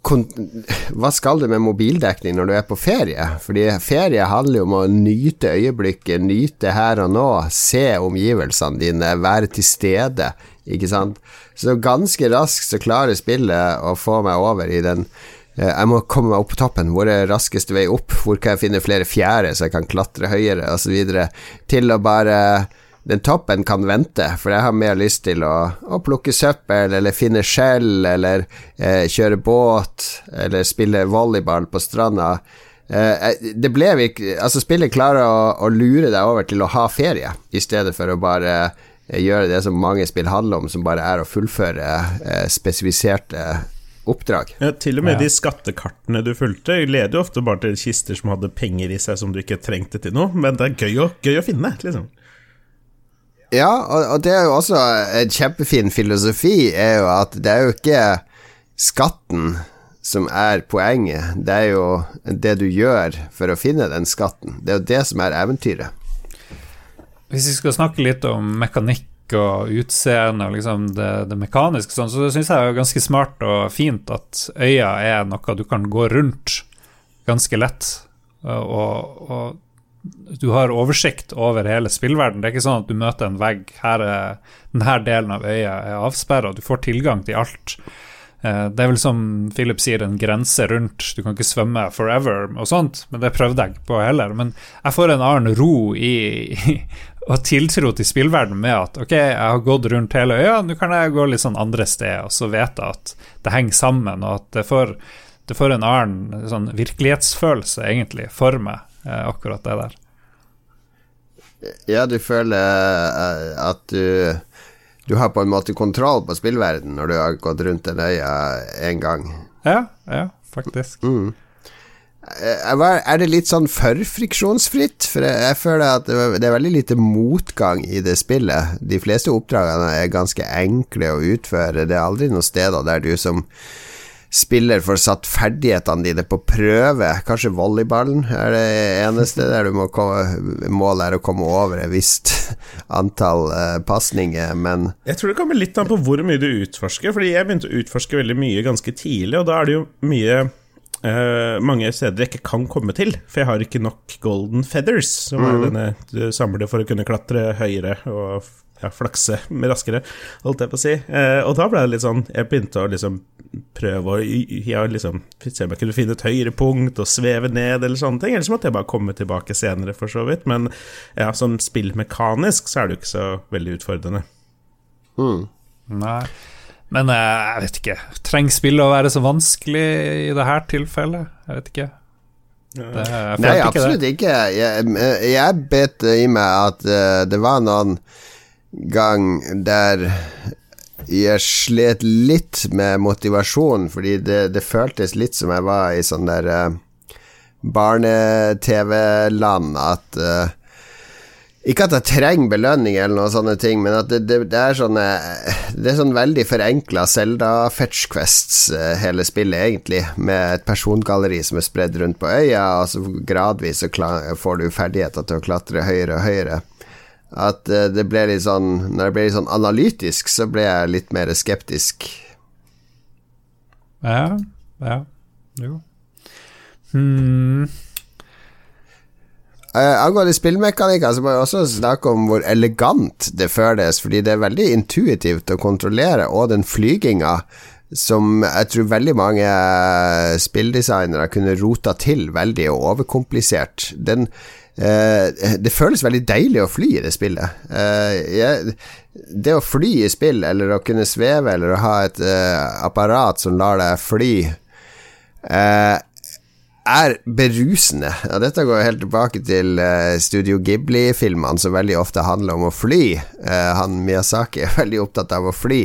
Hva skal du med mobildekning når du er på ferie? Fordi ferie handler jo om å nyte øyeblikket, nyte her og nå, se omgivelsene dine, være til stede, ikke sant? Så ganske raskt så klarer spillet å få meg over i den eh, jeg må komme meg opp på toppen. Hvor er raskeste vei opp? Hvor kan jeg finne flere fjære så jeg kan klatre høyere, osv. Til å bare den toppen kan vente, for jeg har mer lyst til å, å plukke søppel, eller finne skjell, eller eh, kjøre båt, eller spille volleyball på stranda. Eh, det ble vi altså Spillet klarer å, å, lure deg over til å ha ferie, i stedet for å bare eh, gjøre det som mange spill handler om, som bare er å fullføre eh, spesifiserte oppdrag. Ja, til og med Ja. de skattekartene du fulgte, leder jo ofte bare til kister som hadde penger i seg som du ikke trengte til noe, men det er gøy å, gøy å finne, liksom. Ja, og, det er jo også en kjempefin filosofi, er jo at det er jo ikke skatten som er poenget, det er jo det du gjør for å finne den skatten. Det er jo det som er eventyret. Hvis vi skal snakke litt om mekanikk og utseende og liksom det, det mekaniske, sånn, så syns jeg det er ganske smart og fint at øya er noe du kan gå rundt ganske lett. Og, og du har oversikt over hele spillverden. Det er ikke sånn at du møter en vegg. Her er denne delen av øya er avsperra, du får tilgang til alt. Eh, Det er vel som Philip sier, en grense rundt. Du kan ikke svømme forever og sånt, men det prøvde jeg ikke på heller. Men jeg får en annen ro i, i og tiltro til spillverden med at ok, jeg har gått rundt hele øya, nå kan jeg gå litt sånn andre steder, og så vet jeg at det henger sammen, og at det får, det får en annen sånn virkelighetsfølelse, egentlig, for meg, akkurat det der. Ja, du føler eh, at du Du har på en måte kontroll på spillverden når du har gått rundt den øya en gang. Ja, ja, faktisk. Mm. Eh, Er det litt sånn for friksjonsfritt? For jeg, føler at det er veldig lite motgang i det spillet. De fleste oppdragene er ganske enkle å utføre. Det er aldri noen steder der du som spiller får satt ferdighetene dine på prøve. Kanskje volleyballen er det eneste der du må komme, målet er å komme over et visst antall uh, pasninger, men Jeg tror det kommer litt an på hvor mye du utforsker, fordi jeg begynte å utforske veldig mye ganske tidlig, og da er det jo mye uh, mange steder jeg ikke kan komme til, for jeg har ikke nok golden feathers, som er denne du samler for å kunne klatre høyere og ja, flakse raskere, holdt jeg på å si. Eh, og da ble det litt sånn Jeg begynte å liksom prøve å ja, liksom, se om jeg kunne finne et høyere punkt og sveve ned, eller sånne ting. Eller så måtte jeg bare komme tilbake senere, for så vidt. Men ja, som spillmekanisk så er det jo ikke så veldig utfordrende. Mm. Nei. Men eh, jeg vet ikke. Trenger spillet å være så vanskelig i det her tilfellet? Jeg vet ikke. Det, jeg Nei, ikke absolutt det. ikke. Jeg, jeg bet i meg at uh, det var noen gang der jeg slet litt med motivasjon, fordi det, det føltes litt som jeg var i sånn der uh, barne-TV-land, at uh, ikke at jeg trenger belønning eller noen sånne ting, men at det, det, det er sånne Det er sånn veldig forenkla Zelda-fetch quests, eh, hele spillet, egentlig, med et persongalleri som er spredd rundt på øya, og så gradvis så får du ferdigheter til å klatre høyere og høyere. At eh, det ble litt sånn Når det ble litt sånn analytisk, så ble jeg litt mer skeptisk. Ja, ja, jo. Hmm. Uh, angående spillmekanikker, så må jeg også snakke om hvor elegant det føles, fordi det er veldig intuitivt å kontrollere, og den flyginga som jeg tror veldig mange eh, spilldesignere kunne rota til veldig og overkomplisert. Den Det føles veldig deilig å fly i det spillet. Eh, jeg, det å fly i spill, eller å kunne sveve, eller å ha et eh, apparat som lar deg fly eh, er berusende. Ja, dette går helt tilbake til uh, Studio Ghibli-filmene, som veldig ofte handler om å fly. Uh, han Miyazaki er veldig opptatt av å fly.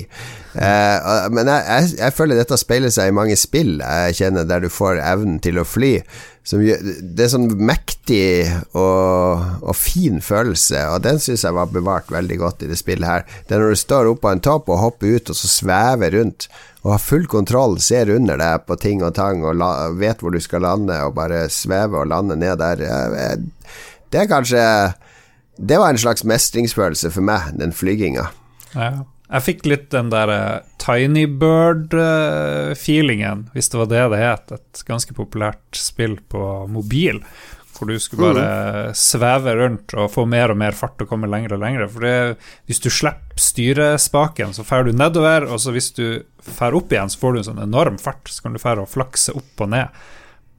Uh, men jeg, jeg, jeg, føler dette speiler seg i mange spill jeg kjenner der du får evnen til å fly. Gjør, det er sånn mektig og, og fin følelse, og den syns jeg var bevart veldig godt i det spillet her. Det er når du står oppå en topp og hopper ut og så svever rundt og har full kontroll, ser under deg på ting og tang og la, vet hvor du skal lande, og bare svever og lander ned der. Det er kanskje Det var en slags mestringsfølelse for meg, den flyginga. Ja. Jeg fikk litt den der uh, Tiny Bird-feelingen, uh, hvis det var det det het. Et ganske populært spill på mobil. Hvor du skulle bare mm. sveve rundt og få mer og mer fart og komme lenger og lenger. For det, hvis du slipper styrespaken, så drar du nedover, og så hvis du drar opp igjen, så får du en sånn enorm fart. Så kan du dra og flakse opp og ned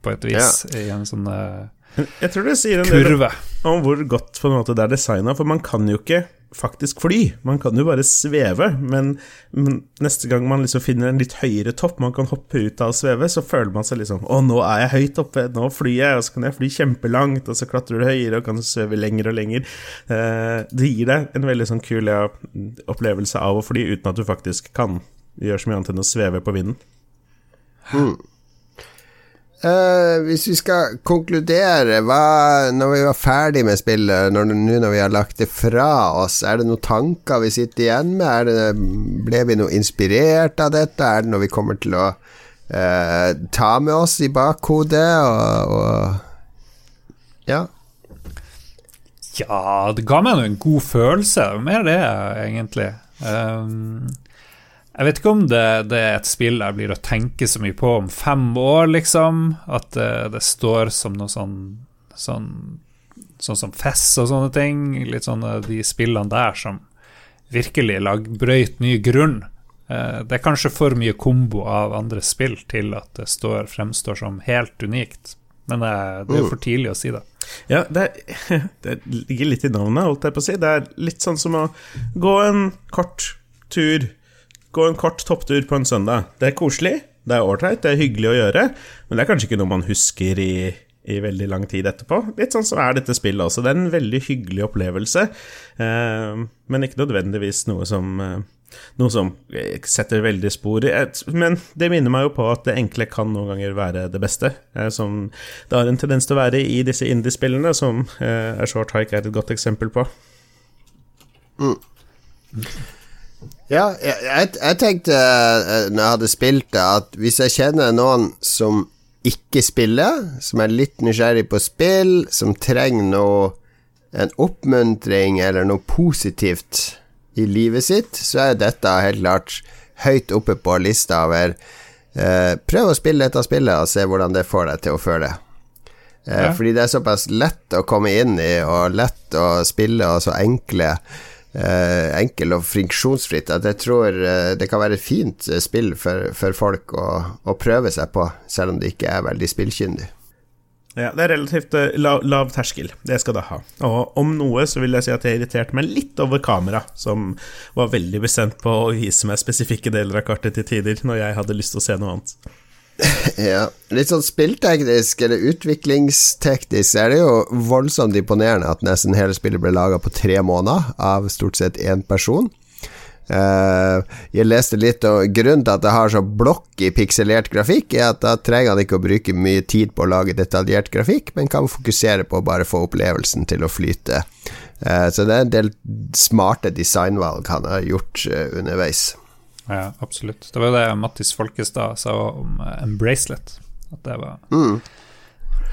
på et vis ja. i en sånn uh, jeg tror det sier en kurve. del om hvor godt på en måte det er designa, for man kan jo ikke faktisk fly. Man kan jo bare sveve, men, men, neste gang man liksom finner en litt høyere topp man kan hoppe ut av og sveve, så føler man seg liksom Å, nå er jeg høyt oppe, nå flyr jeg, og så kan jeg fly kjempelangt, og så klatrer du høyere og kan sveve lenger og lenger. Eh, det gir deg en veldig sånn kul ja, opplevelse av å fly uten at du faktisk kan gjøre så mye annet enn å sveve på vinden. Mm. Uh, hvis vi skal konkludere, hva, når vi var ferdig med spillet, nå når, vi har lagt det fra oss, er det noen tanker vi sitter igjen med? Det, ble vi noe inspirert av dette? Er det noe vi kommer til å uh, ta med oss i bakhodet? Og, og Ja. Ja, det ga meg en god følelse. Mer det, egentlig. Um, jeg vet ikke om det, det, er et spill jeg blir å tenke så mye på om fem år, liksom. At det, det står som noe sånn, sånn Sånn som Fess og sånne ting. Litt sånn de spillene der som virkelig lag, brøyt ny grunn. Eh, det er kanskje for mye kombo av andre spill til at det står, fremstår som helt unikt. Men det, det er for tidlig å si det. Ja, det, det ligger litt i navnet, holdt jeg på å si. Det er litt sånn som å gå en kort tur Gå en kort topptur på en søndag. Det er koselig, det er ålreit, det er hyggelig å gjøre, men det er kanskje ikke noe man husker i, i veldig lang tid etterpå. Litt sånn som er dette spillet også. Det er en veldig hyggelig opplevelse, eh, men ikke nødvendigvis noe som eh, noe som setter veldig spor Men det minner meg jo på at det enkle kan noen ganger være det beste. Eh, som det har en tendens til å være i disse indie-spillene, som eh, Short Hike er et godt eksempel på. Mm. Ja, jeg, jeg, jeg tenkte uh, når jeg hadde spilt det, at hvis jeg kjenner noen som ikke spiller, som er litt nysgjerrig på spill, som trenger noe en oppmuntring eller noe positivt i livet sitt, så er dette helt klart høyt oppe på lista over eh, Prøv å spille dette spillet og se hvordan det får deg til å føle. Eh, ja. Fordi det er såpass lett å komme inn i, og lett å spille, og så enkle enkel og friksjonsfritt. At jeg tror uh, det kan være et fint uh, spill for, for folk å, å, prøve seg på, selv om de ikke er veldig spillkyndige. Ja, det er relativt lav, lav, terskel. Det skal det ha. Og om noe så vil jeg si at jeg irriterte meg litt over kamera, som var veldig bestemt på å vise meg spesifikke deler av kartet til tider, når jeg hadde lyst til å se noe annet. Ja, litt sånn spillteknisk eller utviklingsteknisk er det jo voldsomt imponerende at nesten hele spillet ble laga på tre måneder av stort sett én person. Uh, jeg leste litt, og grunnen til at det har så blokkig pikselert grafikk, er at da trenger han ikke å bruke mye tid på å lage detaljert grafikk, men kan fokusere på å bare få opplevelsen til å flyte. Uh, så det er en del smarte designvalg han har gjort uh, underveis. Ja, absolutt. Det var det Mattis Folkestad sa om uh, en bracelet. At det var mm.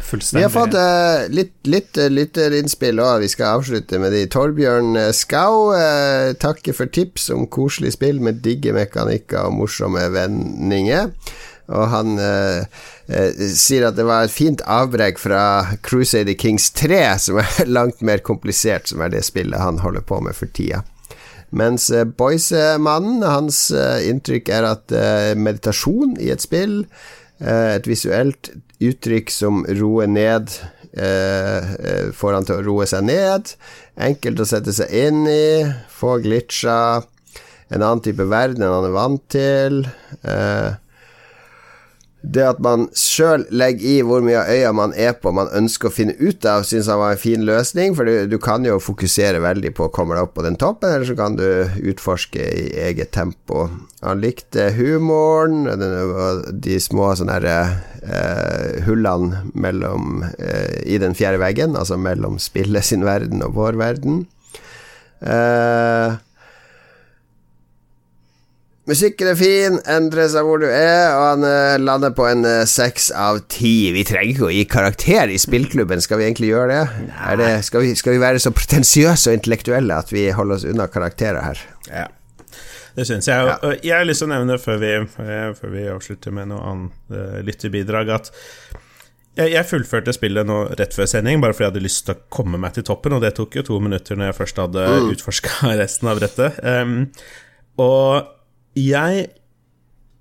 fullstendig Vi har fått uh, litt, litt uh, lytterinnspill òg. Vi skal avslutte med de. Torbjørn Skau uh, takker for tips om koselig spill med digge mekanikker og morsomme vendinger. Og han sier at det var et fint avbrekk fra Crusader Kings 3, som er langt mer komplisert, som er det spillet han holder på med for tida. Mens uh, Boyce-mannen, hans uh, inntrykk er at uh, meditasjon i et spill, et visuelt uttrykk som roer ned, får han til å roe seg ned. Enkelt å sette seg inn i, få glitcha. En annen type verden enn han er vant til. Det at man sjøl legger i hvor mye av øya man er på, man ønsker å finne ut av, syns han var en fin løsning. For du, du, kan jo fokusere veldig på å komme deg opp på den toppen, eller så kan du utforske i eget tempo. Han likte humoren, de små sånne her, eh, hullene mellom eh, i den fjerde veggen, altså mellom spillet sin verden og vår verden. Eh, Musikken er fin, endrer seg hvor du er, og han uh, lander på en eh, seks av ti. Vi trenger ikke å gi karakter i spillklubben, skal vi egentlig gjøre det? det skal, vi, skal, vi, være så pretensiøse og intellektuelle at vi holder oss unna karakterer her? Ja, det syns jeg. Ja. Og jeg har lyst til å nevne, før vi, eh, før vi avslutter med noe annet lytterbidrag, at jeg, jeg, fullførte spillet nå rett før sending, bare fordi jeg hadde lyst til å komme meg til toppen, og det tok jo to minutter når jeg først hadde mm. utforska resten av brettet. Um, og jeg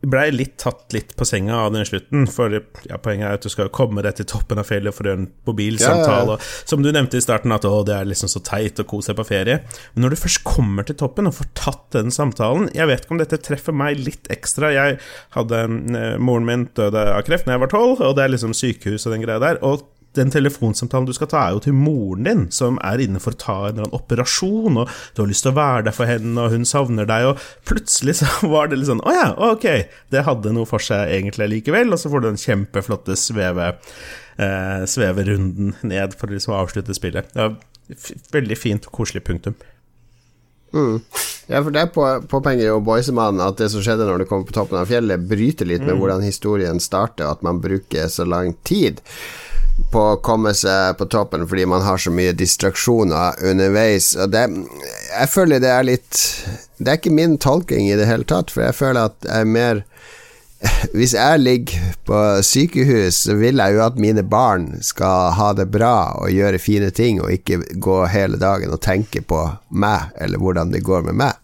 blei litt tatt litt på senga av den slutten, for ja, poenget er at du skal komme deg til toppen av fjellet for å gjøre en mobilsamtale. Ja, ja, som du nevnte i starten, at det er liksom så teit å kose seg på ferie. Men når du først kommer til toppen og får tatt den samtalen Jeg vet ikke om dette treffer meg litt ekstra. Jeg hadde eh, Moren min døde av kreft da jeg var tolv, og det er liksom sykehus og den greia der. Og den telefonsamtalen du skal ta, er jo til moren din, som er inne for å ta en eller annen operasjon, og du har lyst til å være der for henne, og hun savner deg, og plutselig så var det litt sånn Å ja, ok, det hadde noe for seg egentlig likevel, og så får du den kjempeflotte sveve, eh, sveverunden ned for å liksom avslutte spillet. Veldig fint og koselig punktum. Mm. Ja, for det påpenger jo Boisemann at det som skjedde når du kommer på toppen av fjellet, bryter litt med mm. hvordan historien starter, og at man bruker så lang tid på å komme seg på toppen fordi man har så mye distraksjoner underveis. Og det, jeg føler det er litt Det er ikke min tolking i det hele tatt, for jeg føler at jeg er mer hvis jeg ligger på sykehus, så vil jeg jo at mine barn skal ha det bra og gjøre fine ting, og ikke gå hele dagen og tenke på meg, eller hvordan det går med meg.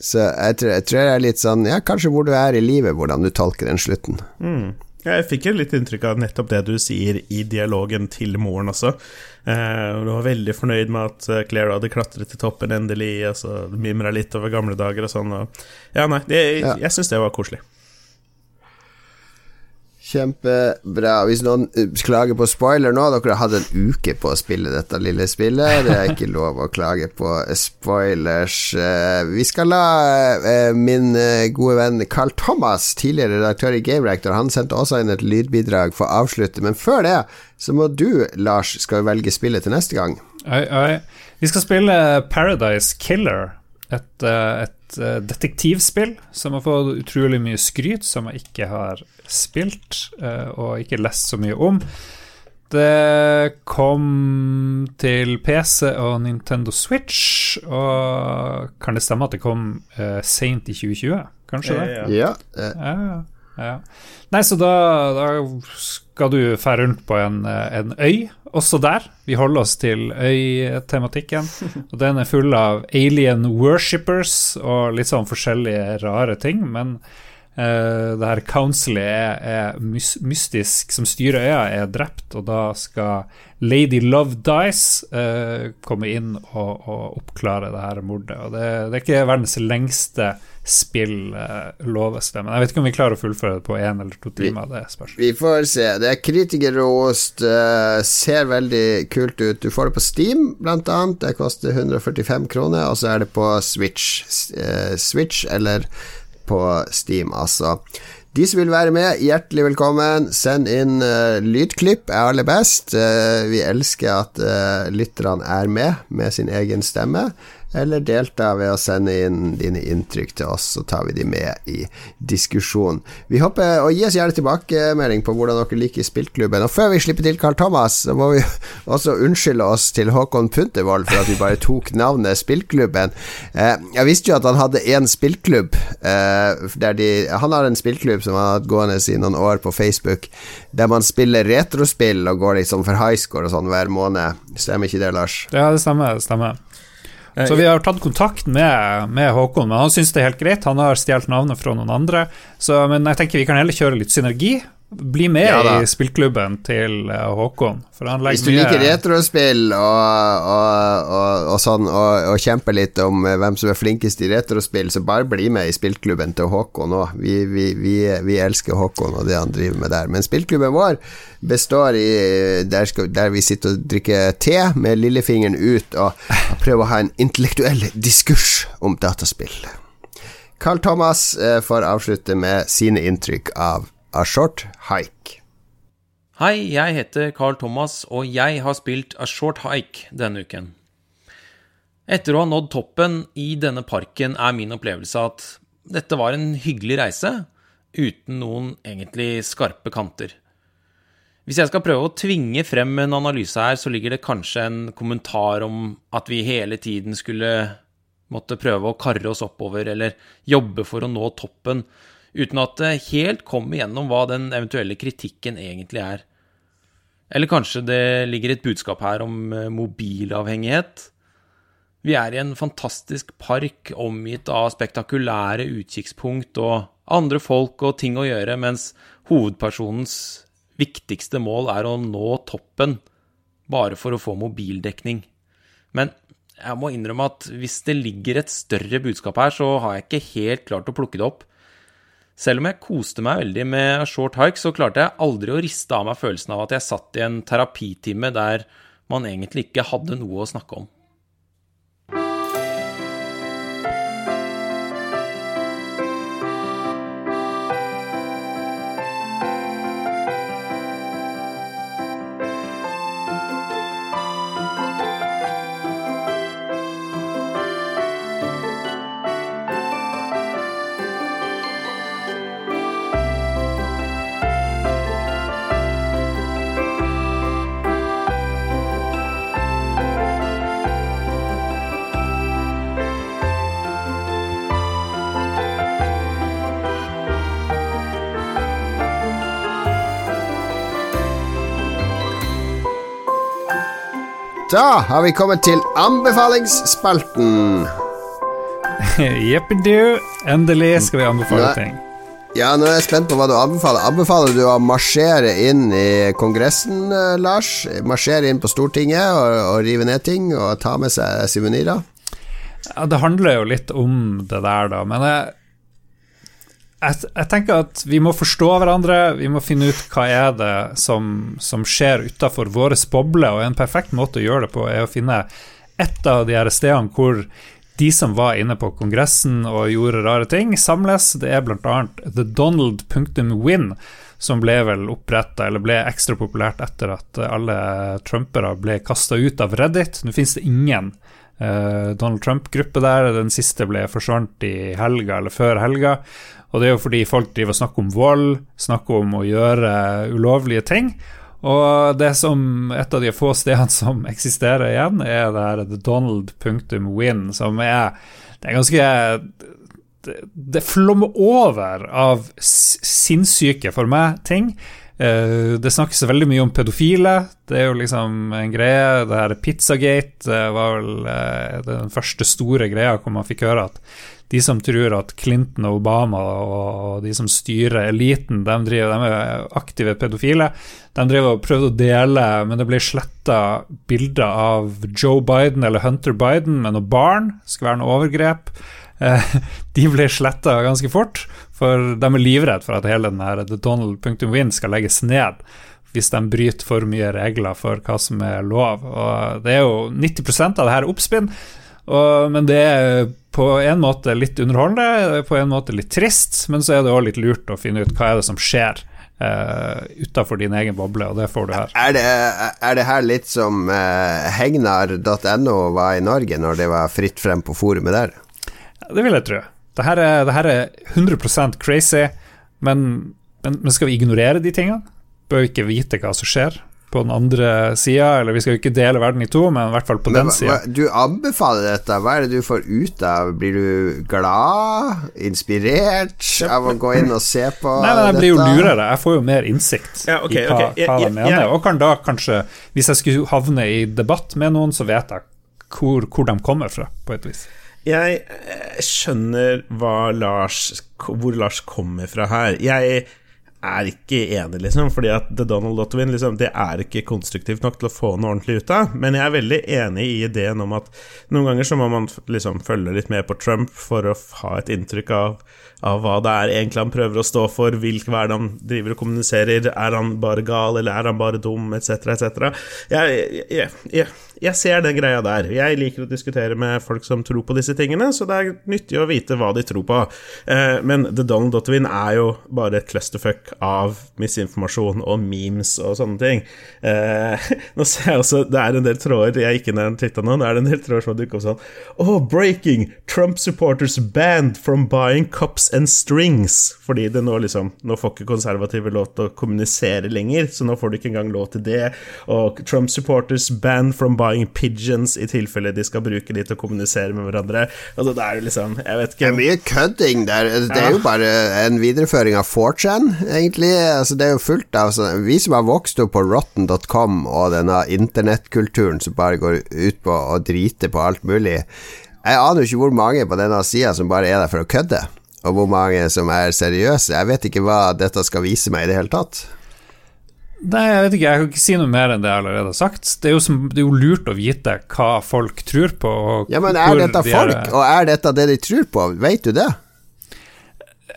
Så jeg tror, jeg tror det er litt sånn Ja, kanskje hvor du er i livet, hvordan du tolker den slutten. Mm. Jeg fikk litt inntrykk av nettopp det du sier i dialogen til moren også. Eh, du var veldig fornøyd med at eh, Claire hadde klatret til toppen endelig, og så mimra litt over gamle dager og sånn. Og ja, nei, det, ja. jeg syns det var koselig. Kjempebra. Hvis noen eh, klager på spoiler nå, dere har hatt en uke på å spille dette lille spillet. Det er ikke lov å klage på spoilers. Eh, vi skal la eh, min gode venn Carl Thomas, tidligere redaktør i Game Rector, han sendte også inn et lydbidrag for å avslutte. Men før det så må du, Lars, skal velge spillet til neste gang. Oi, oi. Vi skal spille Paradise Killer, et, et et detektivspill som har fått utrolig mye skryt, som jeg ikke har spilt uh, og ikke lest så mye om. Det kom til PC og Nintendo Switch, og kan det stemme at det kom uh, seint i 2020? Kanskje det? Ja. ja. ja. Nei, så da, da skal du fære rundt på en, en, øy, også der. Vi holder oss til øytematikken. Og den er full av alien worshippers og litt sånn forskjellige rare ting, men Uh, det her councilet er, er mystisk, som styrer øya, er drept, og da skal Lady Love Dice uh, komme inn og, og, oppklare det her mordet. Og det, det er ikke verdens lengste spill, uh, loves det, men jeg vet ikke om vi klarer å fullføre det på én eller to timer. Det spørs. Vi får se. Det er kritikerrost, uh, ser veldig kult ut. Du får det på Steam, blant annet. Det koster 145 kroner, og så er det på Switch. Switch eller på Steam, altså. De som vil være med, hjertelig velkommen. Send inn uh, lydklipp, er aller best. Uh, vi elsker at uh, lytterne er med med sin egen stemme eller delta ved å sende inn dine inntrykk til oss, så tar vi de med i diskusjonen. Vi håper å gi oss gjerne tilbakemelding på hvordan dere liker spillklubben. Og før vi slipper til Carl Thomas, så må vi også unnskylde oss til Håkon Puntervold for at vi bare tok navnet Spillklubben. Eh, jeg visste jo at han hadde én spillklubb. Eh, de, han har en spillklubb som han har hatt gående i noen år på Facebook, der man spiller retrospill og går liksom for high score og sånn hver måned. Stemmer ikke det, Lars? Ja, det stemmer. Det stemmer. Eh, så vi har tatt kontakt med, med Håkon, men han syns det er helt greit. Han har stjålet navnet fra noen andre. Så, men jeg tenker vi kan heller kjøre litt synergi Bli med Ja i spillklubben til eh, Håkon. Hvis du liker retrospill og, og, og, og sånn, og, og kjemper litt om eh, hvem som er flinkest i retrospill, så bare bli med i spillklubben til Håkon òg. Vi, vi, vi, vi elsker Håkon og det han driver med der. Men spillklubben vår består i der, skal, der vi sitter og drikker te med lillefingeren ut og prøver å ha en intellektuell diskurs om dataspill. Carl Thomas eh, får avslutte med sine inntrykk av A Short Hike. Hei, jeg heter Carl Thomas, og jeg har spilt A Short Hike denne uken. Etter å ha nådd toppen i denne parken er min opplevelse at dette var en hyggelig reise, uten noen egentlig skarpe kanter. Hvis jeg skal prøve å tvinge frem en analyse her, så ligger det kanskje en kommentar om at vi hele tiden skulle måtte prøve å karre oss oppover eller jobbe for å nå toppen, uten at det helt kommer gjennom hva den eventuelle kritikken egentlig er. Eller kanskje det ligger et budskap her om eh, mobilavhengighet? Vi er i en fantastisk park omgitt av spektakulære utkikkspunkt og andre folk og ting å gjøre, mens hovedpersonens viktigste mål er å nå toppen, bare for å få mobildekning. Men jeg må innrømme at hvis det ligger et større budskap her, så har jeg ikke helt klart å plukke det opp. Selv om jeg koste meg veldig med short hike, så klarte jeg aldri å riste av meg følelsen av at jeg satt i en terapitime der man egentlig ikke hadde noe å snakke om. Da har vi kommet til anbefalingsspalten. Jeppedu, endelig skal vi anbefale Nei. ting. Ja, nå er jeg spent på hva du anbefaler. Anbefaler du å marsjere inn i Kongressen, eh, Lars? Marsjere inn på Stortinget og, og rive ned ting og ta med seg suvenirer? Ja, det handler jo litt om det der, da. Men jeg, jeg, jeg tenker at vi må forstå hverandre. Vi må finne ut hva er det som, som skjer utafor vår boble, og en perfekt måte å gjøre det på er å finne et av de her stedene hvor de som var inne på Kongressen og gjorde rare ting, samles. Det er bl.a. thedonald.win, som ble vel oppretta, eller ble ekstra populært etter at alle trumpere ble kasta ut av Reddit. Nå finnes det ingen eh, Donald Trump-gruppe der. Den siste ble forsvant i helga, eller før helga. Og det er jo fordi folk driver og snakker om vold, snakker om å gjøre ulovlige ting. Og det som et av de få stedene som eksisterer igjen, er det her donald.win, som er Det er ganske Det, det flommer over av sinnssyke, for meg, ting. Eh, Det snakkes veldig mye om pedofile. Det er jo liksom en greie. Det her Pizzagate det var vel eh, den første store greia hvor man fikk høre at de som tror at Clinton og Obama og de som styrer eliten, de, driver, de er aktive pedofile. De driver og prøvde å dele, men det ble sletta bilder av Joe Biden eller Hunter Biden med noe barn. Skulle være noe overgrep. Eh, De ble sletta ganske fort, for de er livredd for at hele den The Donald.win skal legges ned hvis de bryter for mye regler for hva som er lov. Og det er jo 90% av det her er oppspinn, og, men det er på en måte litt underholdende, på en måte litt trist, men så er det òg litt lurt å finne ut hva er det som skjer uh, utafor din egen boble, og det får du her. Er det, er det her litt som uh, hegnar.no var i Norge, når det var fritt frem på forumet der? Det vil jeg tro. Det her er, det her er 100% crazy, men, men, men skal vi ignorere de tingene? Bør vi ikke vite hva som skjer på den andre sida? Eller vi skal jo ikke dele verden i to, men i hvert fall på Men, den sida. du anbefaler dette. Hva er det du får ut av? Blir du glad? Inspirert av å gå inn og se på Nei, men jeg blir jo lurere. Jeg får jo mer innsikt Ja, okay, i hva, okay. Hva de mener. Og kan da kanskje, hvis jeg skulle havne i debatt med noen, så vet jeg hvor, hvor de kommer fra, på et vis. Jeg eh, skjønner hva Lars, hvor Lars kommer fra her. Jeg er ikke enig, liksom. Fordi at The Donald Lottovin liksom, det er ikke konstruktivt nok til å få noe ordentlig ut av. Men jeg er veldig enig i ideen om at noen ganger så må man liksom følge litt med på Trump for å ha et inntrykk av, av hva det er egentlig han prøver å stå for, hvilk, hva er det han driver og kommuniserer, er han bare gal, eller er han bare dum, etc., etc. Jeg, jeg, jeg ser den greia der. Jeg liker å diskutere med folk som tror på disse tingene, så det er nyttig å vite hva de tror på. Eh, men The Donald Dottwin er jo bare et clusterfuck av misinformasjon og memes og sånne ting. Eh, nå ser jeg også Det er en del tråder jeg gikk inn og titta nå. Nå er det en del tråder som har dukket opp sånn Oh, breaking! Trump supporters banned from buying cups and strings. Fordi det nå liksom Nå får ikke konservative lov til å kommunisere lenger, så nå får du ikke engang lov til det. Og Trump supporters banned from buying buying pigeons i tilfelle de skal bruke de til å kommunisere med hverandre. Altså, det er liksom Jeg vet ikke Det er mye kødding der. Det er jo bare en videreføring av 4chan, egentlig. Altså, det er jo fullt av sånn Vi som har vokst opp på rotten.com og denne internettkulturen som bare går ut på å drite på alt mulig Jeg aner jo ikke hvor mange på denne sida som bare er der for å kødde, og hvor mange som er seriøse. Jeg vet ikke hva dette skal vise meg i det hele tatt. Nei, jeg vet ikke, jeg kan ikke si noe mer enn det jeg allerede har sagt. Det er jo, som, det er jo lurt å vite hva folk tror på. ja, Men er dette folk, og er dette det de tror på? Vet du det?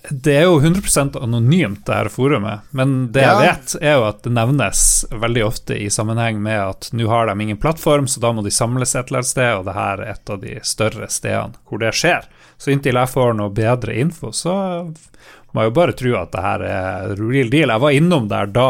Det er jo 100% anonymt, det her forumet. Men det ja. jeg vet, er jo at det nevnes veldig ofte i sammenheng med at nå har de ingen plattform, så da må de samles et eller annet sted, og det her er et av de større stedene hvor det skjer. Så inntil jeg får noe bedre info, så må jeg jo bare tro at det her er real deal. Jeg var innom der da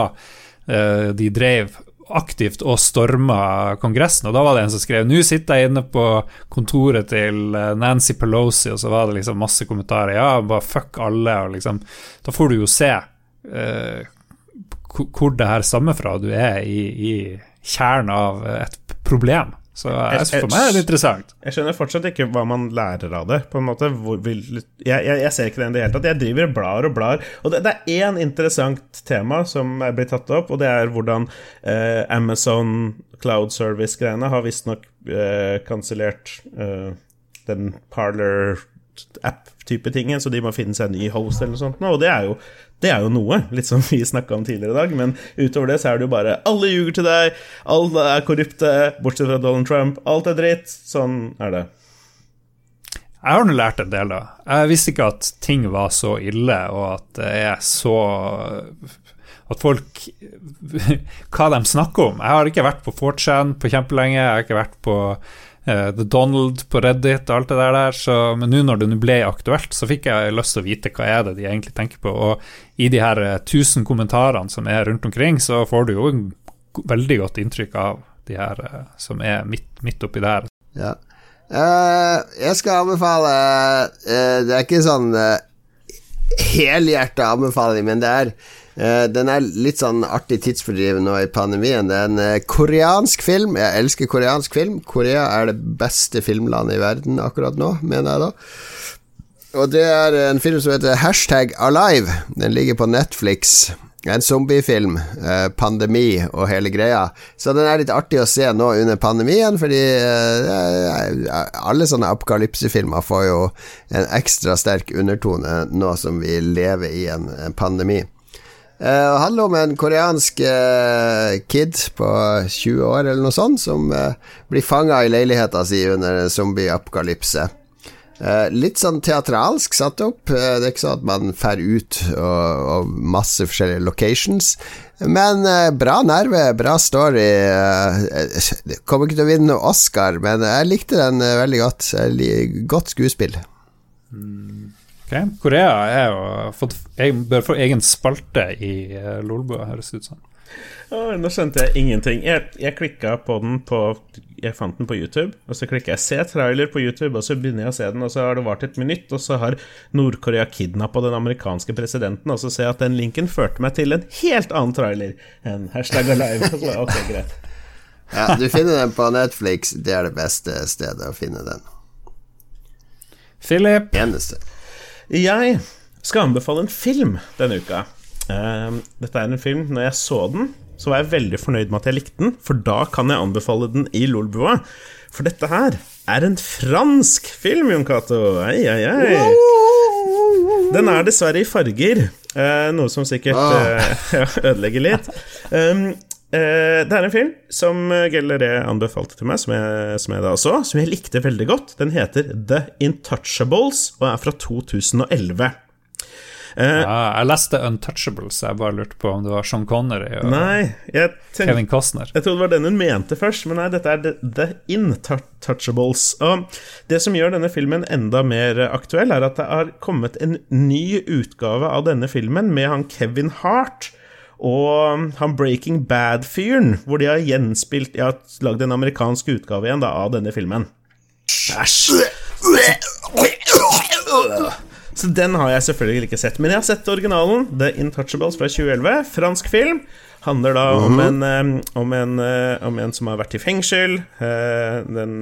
de drev aktivt og storma Kongressen. Og da var det en som skrev Nå sitter jeg inne på kontoret til eh, Nancy Pelosi, og så var det liksom masse kommentarer. Ja, bare fuck alle, og liksom Da får du jo se eh, hvor det her stammer fra. Du er i, i kjernen av et problem. Så jeg, for meg er det interessant. Jeg skjønner fortsatt ikke hva man lærer av det. På en måte vil, jeg, jeg, jeg, ser ikke det i det hele tatt. Jeg driver og blar og blar. Og det, det er én interessant tema som er blitt tatt opp, og det er hvordan eh, Amazon Cloud Service-greiene har visstnok eh, kansellert eh, den Parler app-type ting, så de må finne seg en ny host eller noe sånt. Og det er jo, det er jo noe, litt som vi snakka om tidligere i dag. Men utover det så er det jo bare Alle ljuger til deg, alle er korrupte, bortsett fra Donald Trump. Alt er dritt. Sånn er det. Jeg har nå lært en del, da. Jeg visste ikke at ting var så ille, og at det er så At folk Hva de snakker om. Jeg har ikke vært på 4chan på kjempelenge. Jeg har ikke vært på The Donald på Reddit og alt det der, så, men nå når det ble aktuelt, så fikk jeg lyst til å vite hva er det de egentlig tenker på. Og i de her uh, tusen kommentarene som er rundt omkring, så får du jo en veldig godt inntrykk av de her uh, som er midt, midt oppi der. Ja. jeg skal anbefale Det er ikke sånn uh, helhjerta anbefaling, men det er Uh, den er litt sånn artig tidsfordriv nå i pandemien. Det er en uh, koreansk film. Jeg elsker koreansk film. Korea er det beste filmlandet i verden akkurat nå, mener jeg da. Og det er en film som heter Hashtag Alive. Den ligger på Netflix. En zombiefilm, Eh, pandemi og hele greia. Så den er litt artig å se nå under pandemien, fordi alle sånne apokalypsefilmer får jo en ekstra sterk undertone nå som vi lever i en, en pandemi. Det uh, handler om en koreansk uh, kid på 20 år eller noe sånt som uh, blir fanga i leiligheta si under en zombieapokalypse. Litt sånn teatralsk satt opp. det er ikke sånn at man fer ut og, masse forskjellige locations. Men bra nerve, bra story. Kommer ikke til å vinne noe Oscar, men jeg likte den veldig godt. godt skuespill. Mm. Okay. Korea er jo fått, bør få egen spalte i uh, Lolbua, høres det ut som. Oh, nå skjønte jeg ingenting. Jeg, jeg klikka på den på Jeg fant den på YouTube, og så klikker jeg 'se trailer' på YouTube, og så begynner jeg å se den, og så har det vart et minutt, og så har Nord-Korea kidnappa den amerikanske presidenten, og så ser jeg at den linken førte meg til en helt annen trailer enn hashtag alive. ok, greit. Ja, du finner den på Netflix. Det er det beste stedet å finne den. Philip. Eneste. Jeg skal anbefale en film denne uka. Uh, dette er en film Når jeg så den, så var jeg veldig fornøyd med at jeg likte den, for da kan jeg anbefale den i Lolbua. For dette her er en fransk film, Jon Cato. Ei, ei, ei. Den er dessverre i farger, eh, noe som sikkert Ah. eh, ødelegger litt. Eh, det er en film som Gelleré anbefalte til meg, som jeg, som jeg da så, som jeg likte veldig godt. Den heter The Intouchables og er fra 2011. Ja, jeg leste Untouchables, jeg bare lurte på om det var Sean Connery og Nei, tenkte Kevin Costner. Jeg trodde det var den hun mente først, men nei, dette er The, the Intouchables. Og det som gjør denne filmen enda mer aktuell, er at det har kommet en ny utgave av denne filmen med han Kevin Hart og han Breaking Bad-fyren, hvor de har gjenspilt Jeg har lagd en amerikansk utgave igjen da, av denne filmen. Æsj! Så den har jeg selvfølgelig ikke sett. Men jeg har sett originalen, The Intouchables fra 2011. Fransk film. Handler da om, en, eh, om, en, eh, om en som har vært i fengsel. eh, Den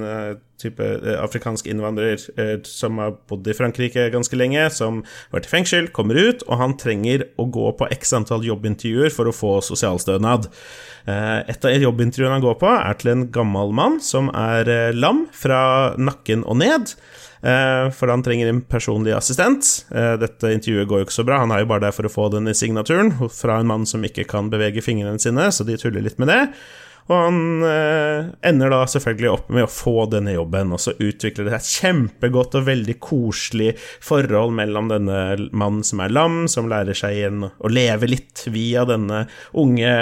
type eh, afrikansk innvandrer eh, som har bodd i Frankrike ganske lenge, som har vært i fengsel, kommer ut, og han trenger å gå på x antall jobbintervjuer for å få sosialstønad. Eh, Et av jobbintervjuene han går på, er til en gammel mann som er lam fra nakken og ned. For han trenger en personlig assistent. Dette intervjuet går jo ikke så bra, han er jo bare der for å få denne signaturen fra en mann som ikke kan bevege fingrene sine, så de tuller litt med det. Og han eh, ender da selvfølgelig opp med å få denne jobben, og så utvikler det seg kjempegodt og veldig koselig forhold mellom denne mannen som er lam, som lærer seg igjen å leve litt via denne unge,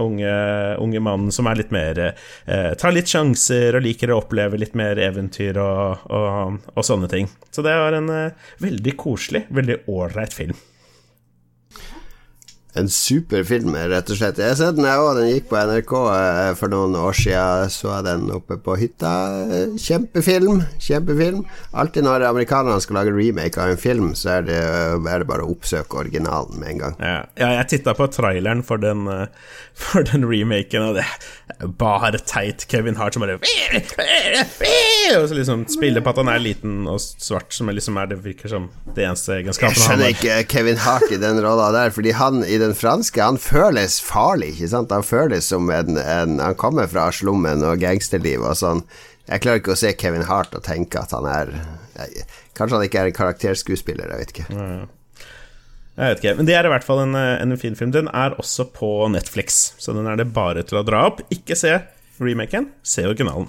unge, unge mannen som er litt mer eh, Tar litt sjanser og liker å oppleve litt mer eventyr og, og, og sånne ting. Så det var en eh, veldig koselig, veldig ålreit film. En super film, rett og slett. Jeg har sett den, jeg òg. Den gikk på NRK eh, for noen år siden. Så jeg den oppe på hytta. Eh, Kjempefilm. Kjempefilm. Alltid når amerikanerne skal lage remake av en film, så er det, er det bare å oppsøke originalen med en gang. Ja, ja jeg titta på traileren for den, eh, for den remaken, og det bare teit. Kevin Hart som bare Og så liksom spiller på at han er liten og svart, som liksom er det virker som det eneste Jeg egenskapen han skjønner ikke Kevin Hart i den rolla der, fordi han i den franske Han føles farlig, ikke sant? Han føles som en, en Han kommer fra slummen og gangsterliv og sånn. Jeg klarer ikke å se Kevin Hart og tenke at han er jeg, Kanskje han ikke er en karakterskuespiller, jeg vet ikke. Jeg vet ikke, men det er i hvert fall en, eh, en fin film. Den er også på Netflix, så den er det bare til å dra opp. Ikke se remaken, se originalen.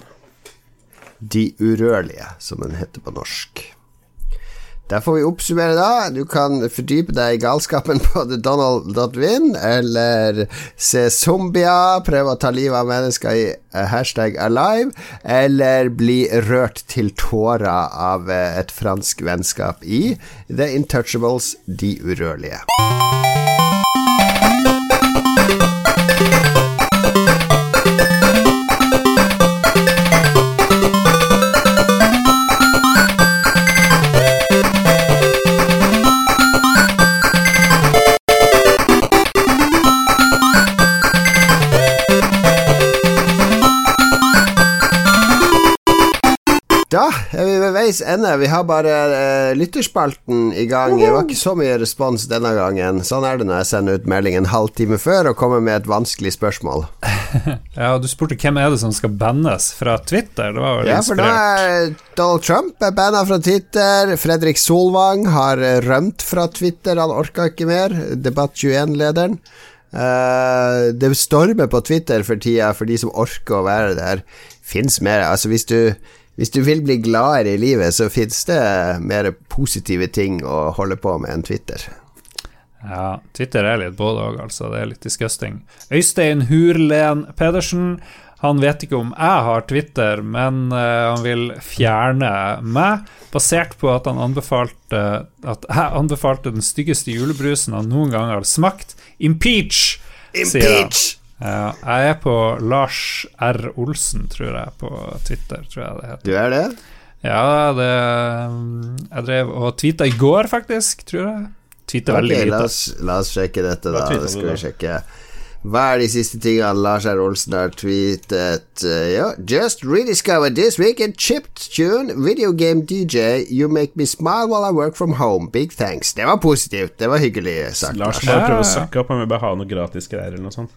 De urørlige, som den heter på norsk. Der får vi oppsummere, da. Du kan fordype deg i galskapen på thedonald.win, eller se zombier, prøve å ta livet av mennesker i eh, hashtag alive, eller bli rørt til tårer av eh, et fransk vennskap i The Intouchables, De urørlige. Da er vi ved veis ende. Vi har bare eh, lytterspalten i gang. Det var ikke så mye respons denne gangen. Sånn er det når jeg sender ut melding en halvtime før og kommer med et vanskelig spørsmål. Ja, du spurte hvem er det som skal bannes fra Twitter? Det var vel Ja, for da er Donald Trump er banna fra Twitter. Fredrik Solvang har eh, rømt fra Twitter. Han orka ikke mer. Debatt 21-lederen. Uh, det stormer på Twitter for tida for de som orker å være der. Fins mer Altså, hvis du hvis du vil bli gladere i livet, så fins det mer positive ting å holde på med enn Twitter. Ja, Twitter er litt både òg, altså. Det er litt disgusting. Øystein Hurlen Pedersen. Han vet ikke om jeg har Twitter, men uh, han vil fjerne meg, basert på at han anbefalte At jeg anbefalte den styggeste julebrusen han noen gang har smakt. Impeach! Impeach! Ja, jeg er på Lars R. Olsen, tror jeg, på Twitter, tror jeg det heter. Du er det? Ja, det Jeg drev og tweeta i går, faktisk, tror jeg. Tweeter veldig lite. la oss, la oss sjekke dette, da. Det skal vi da? Hva er de siste tingene Lars R. Olsen har tweetet? Eh, ja, Just rediscovered this week in tune video game DJ. You make me smile while I work from home. Big thanks. Det var positivt. Det var hyggelig sagt. Lars må Ja, prøve å søkke opp, om vi bare ha noe gratis greier eller noe sånt.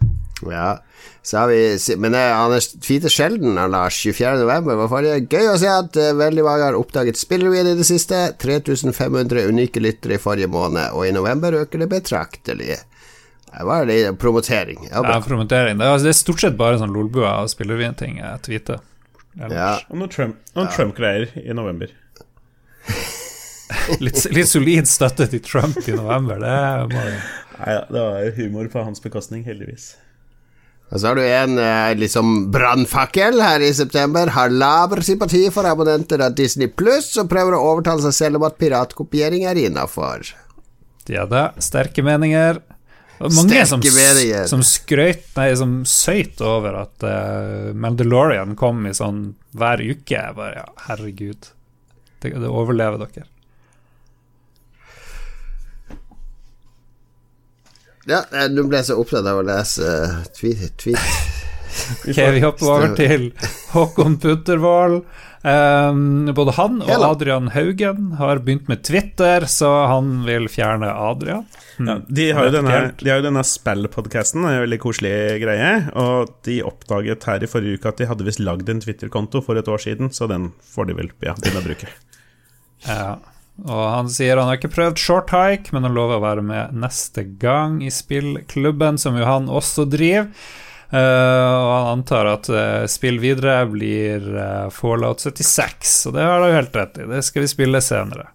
Ja. Så har vi, men eh, han tweeter sjelden, han Lars. 24.11. var forrige. Gøy å se at eh, veldig mange har oppdaget spillerevyen i det siste. 3500 unike lyttere i forrige måned, og i november øker det betraktelig. Det er det promotering. Ja, Ja, promotering. Det er, altså, det er stort sett bare sånn lolbua og spillervin-ting jeg tweeter. Ja. Og noen Trump- Trump-greier i november. Litt, litt solid støtte til Trump i november, det må jo Nei, da, det var humor på hans bekostning, heldigvis. Og så har du en eh, liksom brannfakkel her i september. Har laber sympati for abonnenter av Disney Pluss og prøver å overtale seg selv om at piratkopiering er innafor. Ja da, sterke meninger. Mange som, som skrøyt, Nei, som søyt over at uh, Mandalorian kom i sånn hver uke. Jeg bare, ja, herregud. Det, det overlever dere. Ja, nå du ble så opptatt av å lese eh, tweet. tweet. Ok, vi hopper over til Håkon Puttervold. Um, både han og Hello. Adrian Haugen har begynt med Twitter, så han vil fjerne Adrian. Hmm. Ja, de har jo denne, de har jo denne spillpodkasten, en veldig koselig greie. Og de oppdaget her i forrige uke at de hadde visst lagd en Twitter-konto for et år siden, så den får de vel ja, begynne å bruke. Ja. Og han sier han har ikke prøvd short hike, men han lover å være med neste gang i spillklubben, som jo han også driver. Eh, og han antar at eh, spill videre blir eh, Fallout 76, og det har jo helt rett i. Det skal vi spille senere.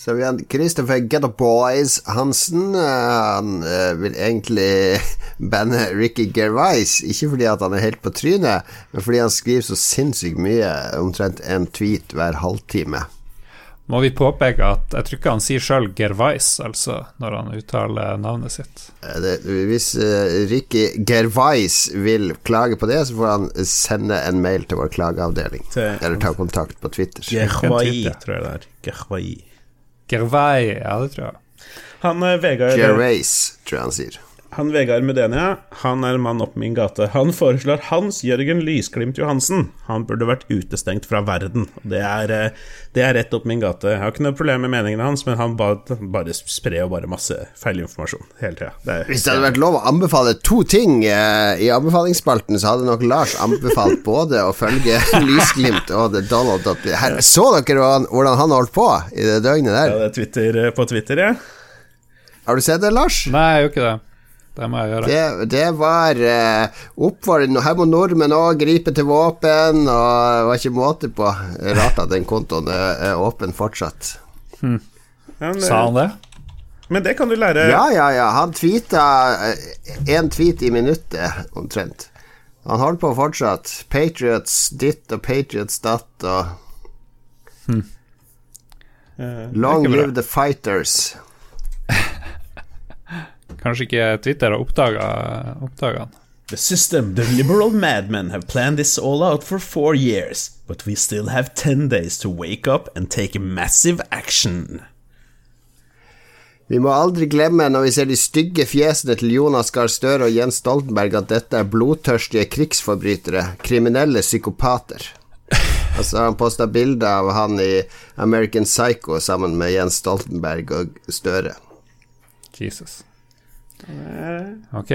Så vi har Christopher Get Up Boys Hansen. Han vil egentlig banne Ricky Gervais, ikke fordi han er helt på trynet, men fordi han skriver så sinnssykt mye, omtrent en tweet hver halvtime. Må vi påpeke at jeg tror ikke han sier sjøl Gervais, altså, når han uttaler navnet sitt. Eh, Det, hvis uh, Ricky Gervais vil klage på det, så får han sende en mail til vår klageavdeling. Til- Eller ta kontakt på Twitter. Gervais, tror jeg det er. Gervais. Gervais, ja, det tror jeg. Han eh, Vegard Gervais, tror jeg han sier. Han Vegard Medenia, han er en mann opp min gate. Han foreslår Hans Jørgen Lysglimt Johansen. Han burde vært utestengt fra verden. Det er, eh, det er rett opp min gate. Jeg har ikke noe problem med meningene hans, men han bare, bare sprer jo bare masse feilinformasjon hele tida. Hvis det hadde vært lov å anbefale to ting eh, i anbefalingsspalten, så hadde nok Lars anbefalt både å følge Lysglimt og The Donald. Her, Så dere hvordan, hvordan han holdt på i det døgnet Ja, der? det er Twitter eh, på Twitter, ja. Har du sett det, Lars? Nei, jeg gjør ikke det. Det må jeg gjøre. Det, det var eh, oppfordring Her må nordmenn òg gripe til våpen, og det var ikke måte på. Rart at den kontoen er, er åpen fortsatt. ja men, Sa han det? men det kan du lære. Ja, ja, ja. Han tweeta én tweet i minuttet, omtrent. Han holder på fortsatt. Patriots ditt og Patriots datt og hmm. Long live the fighters. Kanskje ikke Twitter har oppdaga han. The system, the liberal madmen have planned this all out for four years, but we still have ten days to wake up and take massive action. Vi må aldri glemme når vi ser de stygge fjesene til Jonas Gahr Støre og Jens Stoltenberg at dette er blodtørstige krigsforbrytere, kriminelle psykopater. Altså Han posta bilde av han i American Psycho sammen med Jens Stoltenberg og Støre. Jesus. Ok.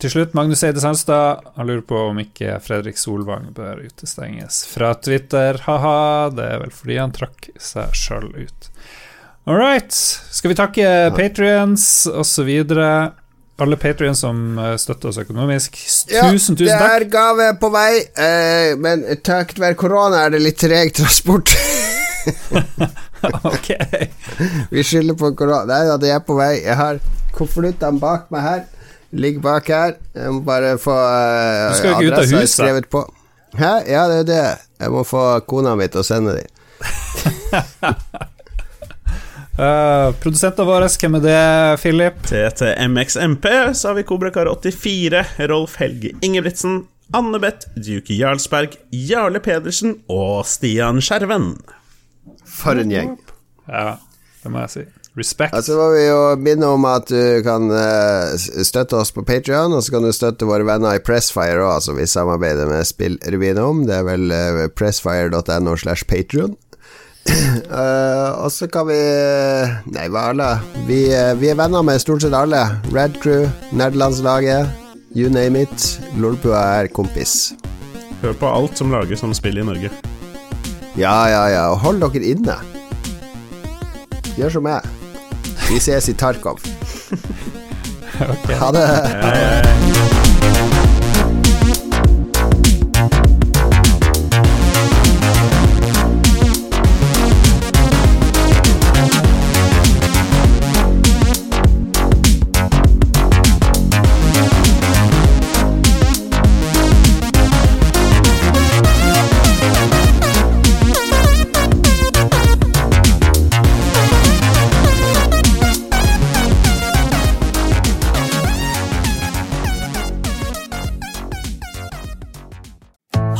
Til slutt, Magnus Eide Sandstad. Han lurer på om ikke Fredrik Solvang bør utestenges fra Twitter. Ha-ha, det er vel fordi han trakk seg sjøl ut. All right. Skal vi takke Patrions osv.? Alle Patrions som eh, støtter oss økonomisk. Tusen, tusen takk. det er gave på vei, eh, men takket være korona er det litt treg transport. ok. Vi skylder på korona. Nei da, det er på vei. Jeg har konvoluttene bak meg her. Ligger bak her. Jeg må bare få uh, Du skal jo ikke ut av huset. skrevet på. Hæ? Ja, det er det. Jeg må få kona mi til å sende dem. Uh, Produsentene våre, hvem er det, Philip? TTMXMP, så har vi Kobrakar84, Rolf Helge Ingebrigtsen, Anne Beth, Duke Jarlsberg, Jarle Pedersen og Stian Skjerven. For en gjeng. Ja, det må jeg si. Respect. Altså må vi jo minne om at du kan eh, støtte oss på Patrion, og så kan du støtte våre venner i Pressfire òg, som vi samarbeider med Spillrevyen om. Det er vel uh, pressfire.no slash Patrion. Eh, og så kan vi Nei, hva alle? Vi, eh, vi er venner med stort sett alle. Red Crew, Nerdelandslaget, You name it. Lolbua er kompis. Hør på alt som lages som spill i Norge. Ja, ja, ja. Og hold dere inne. Gjør som meg. Vi ses i Tarkov. Ha det.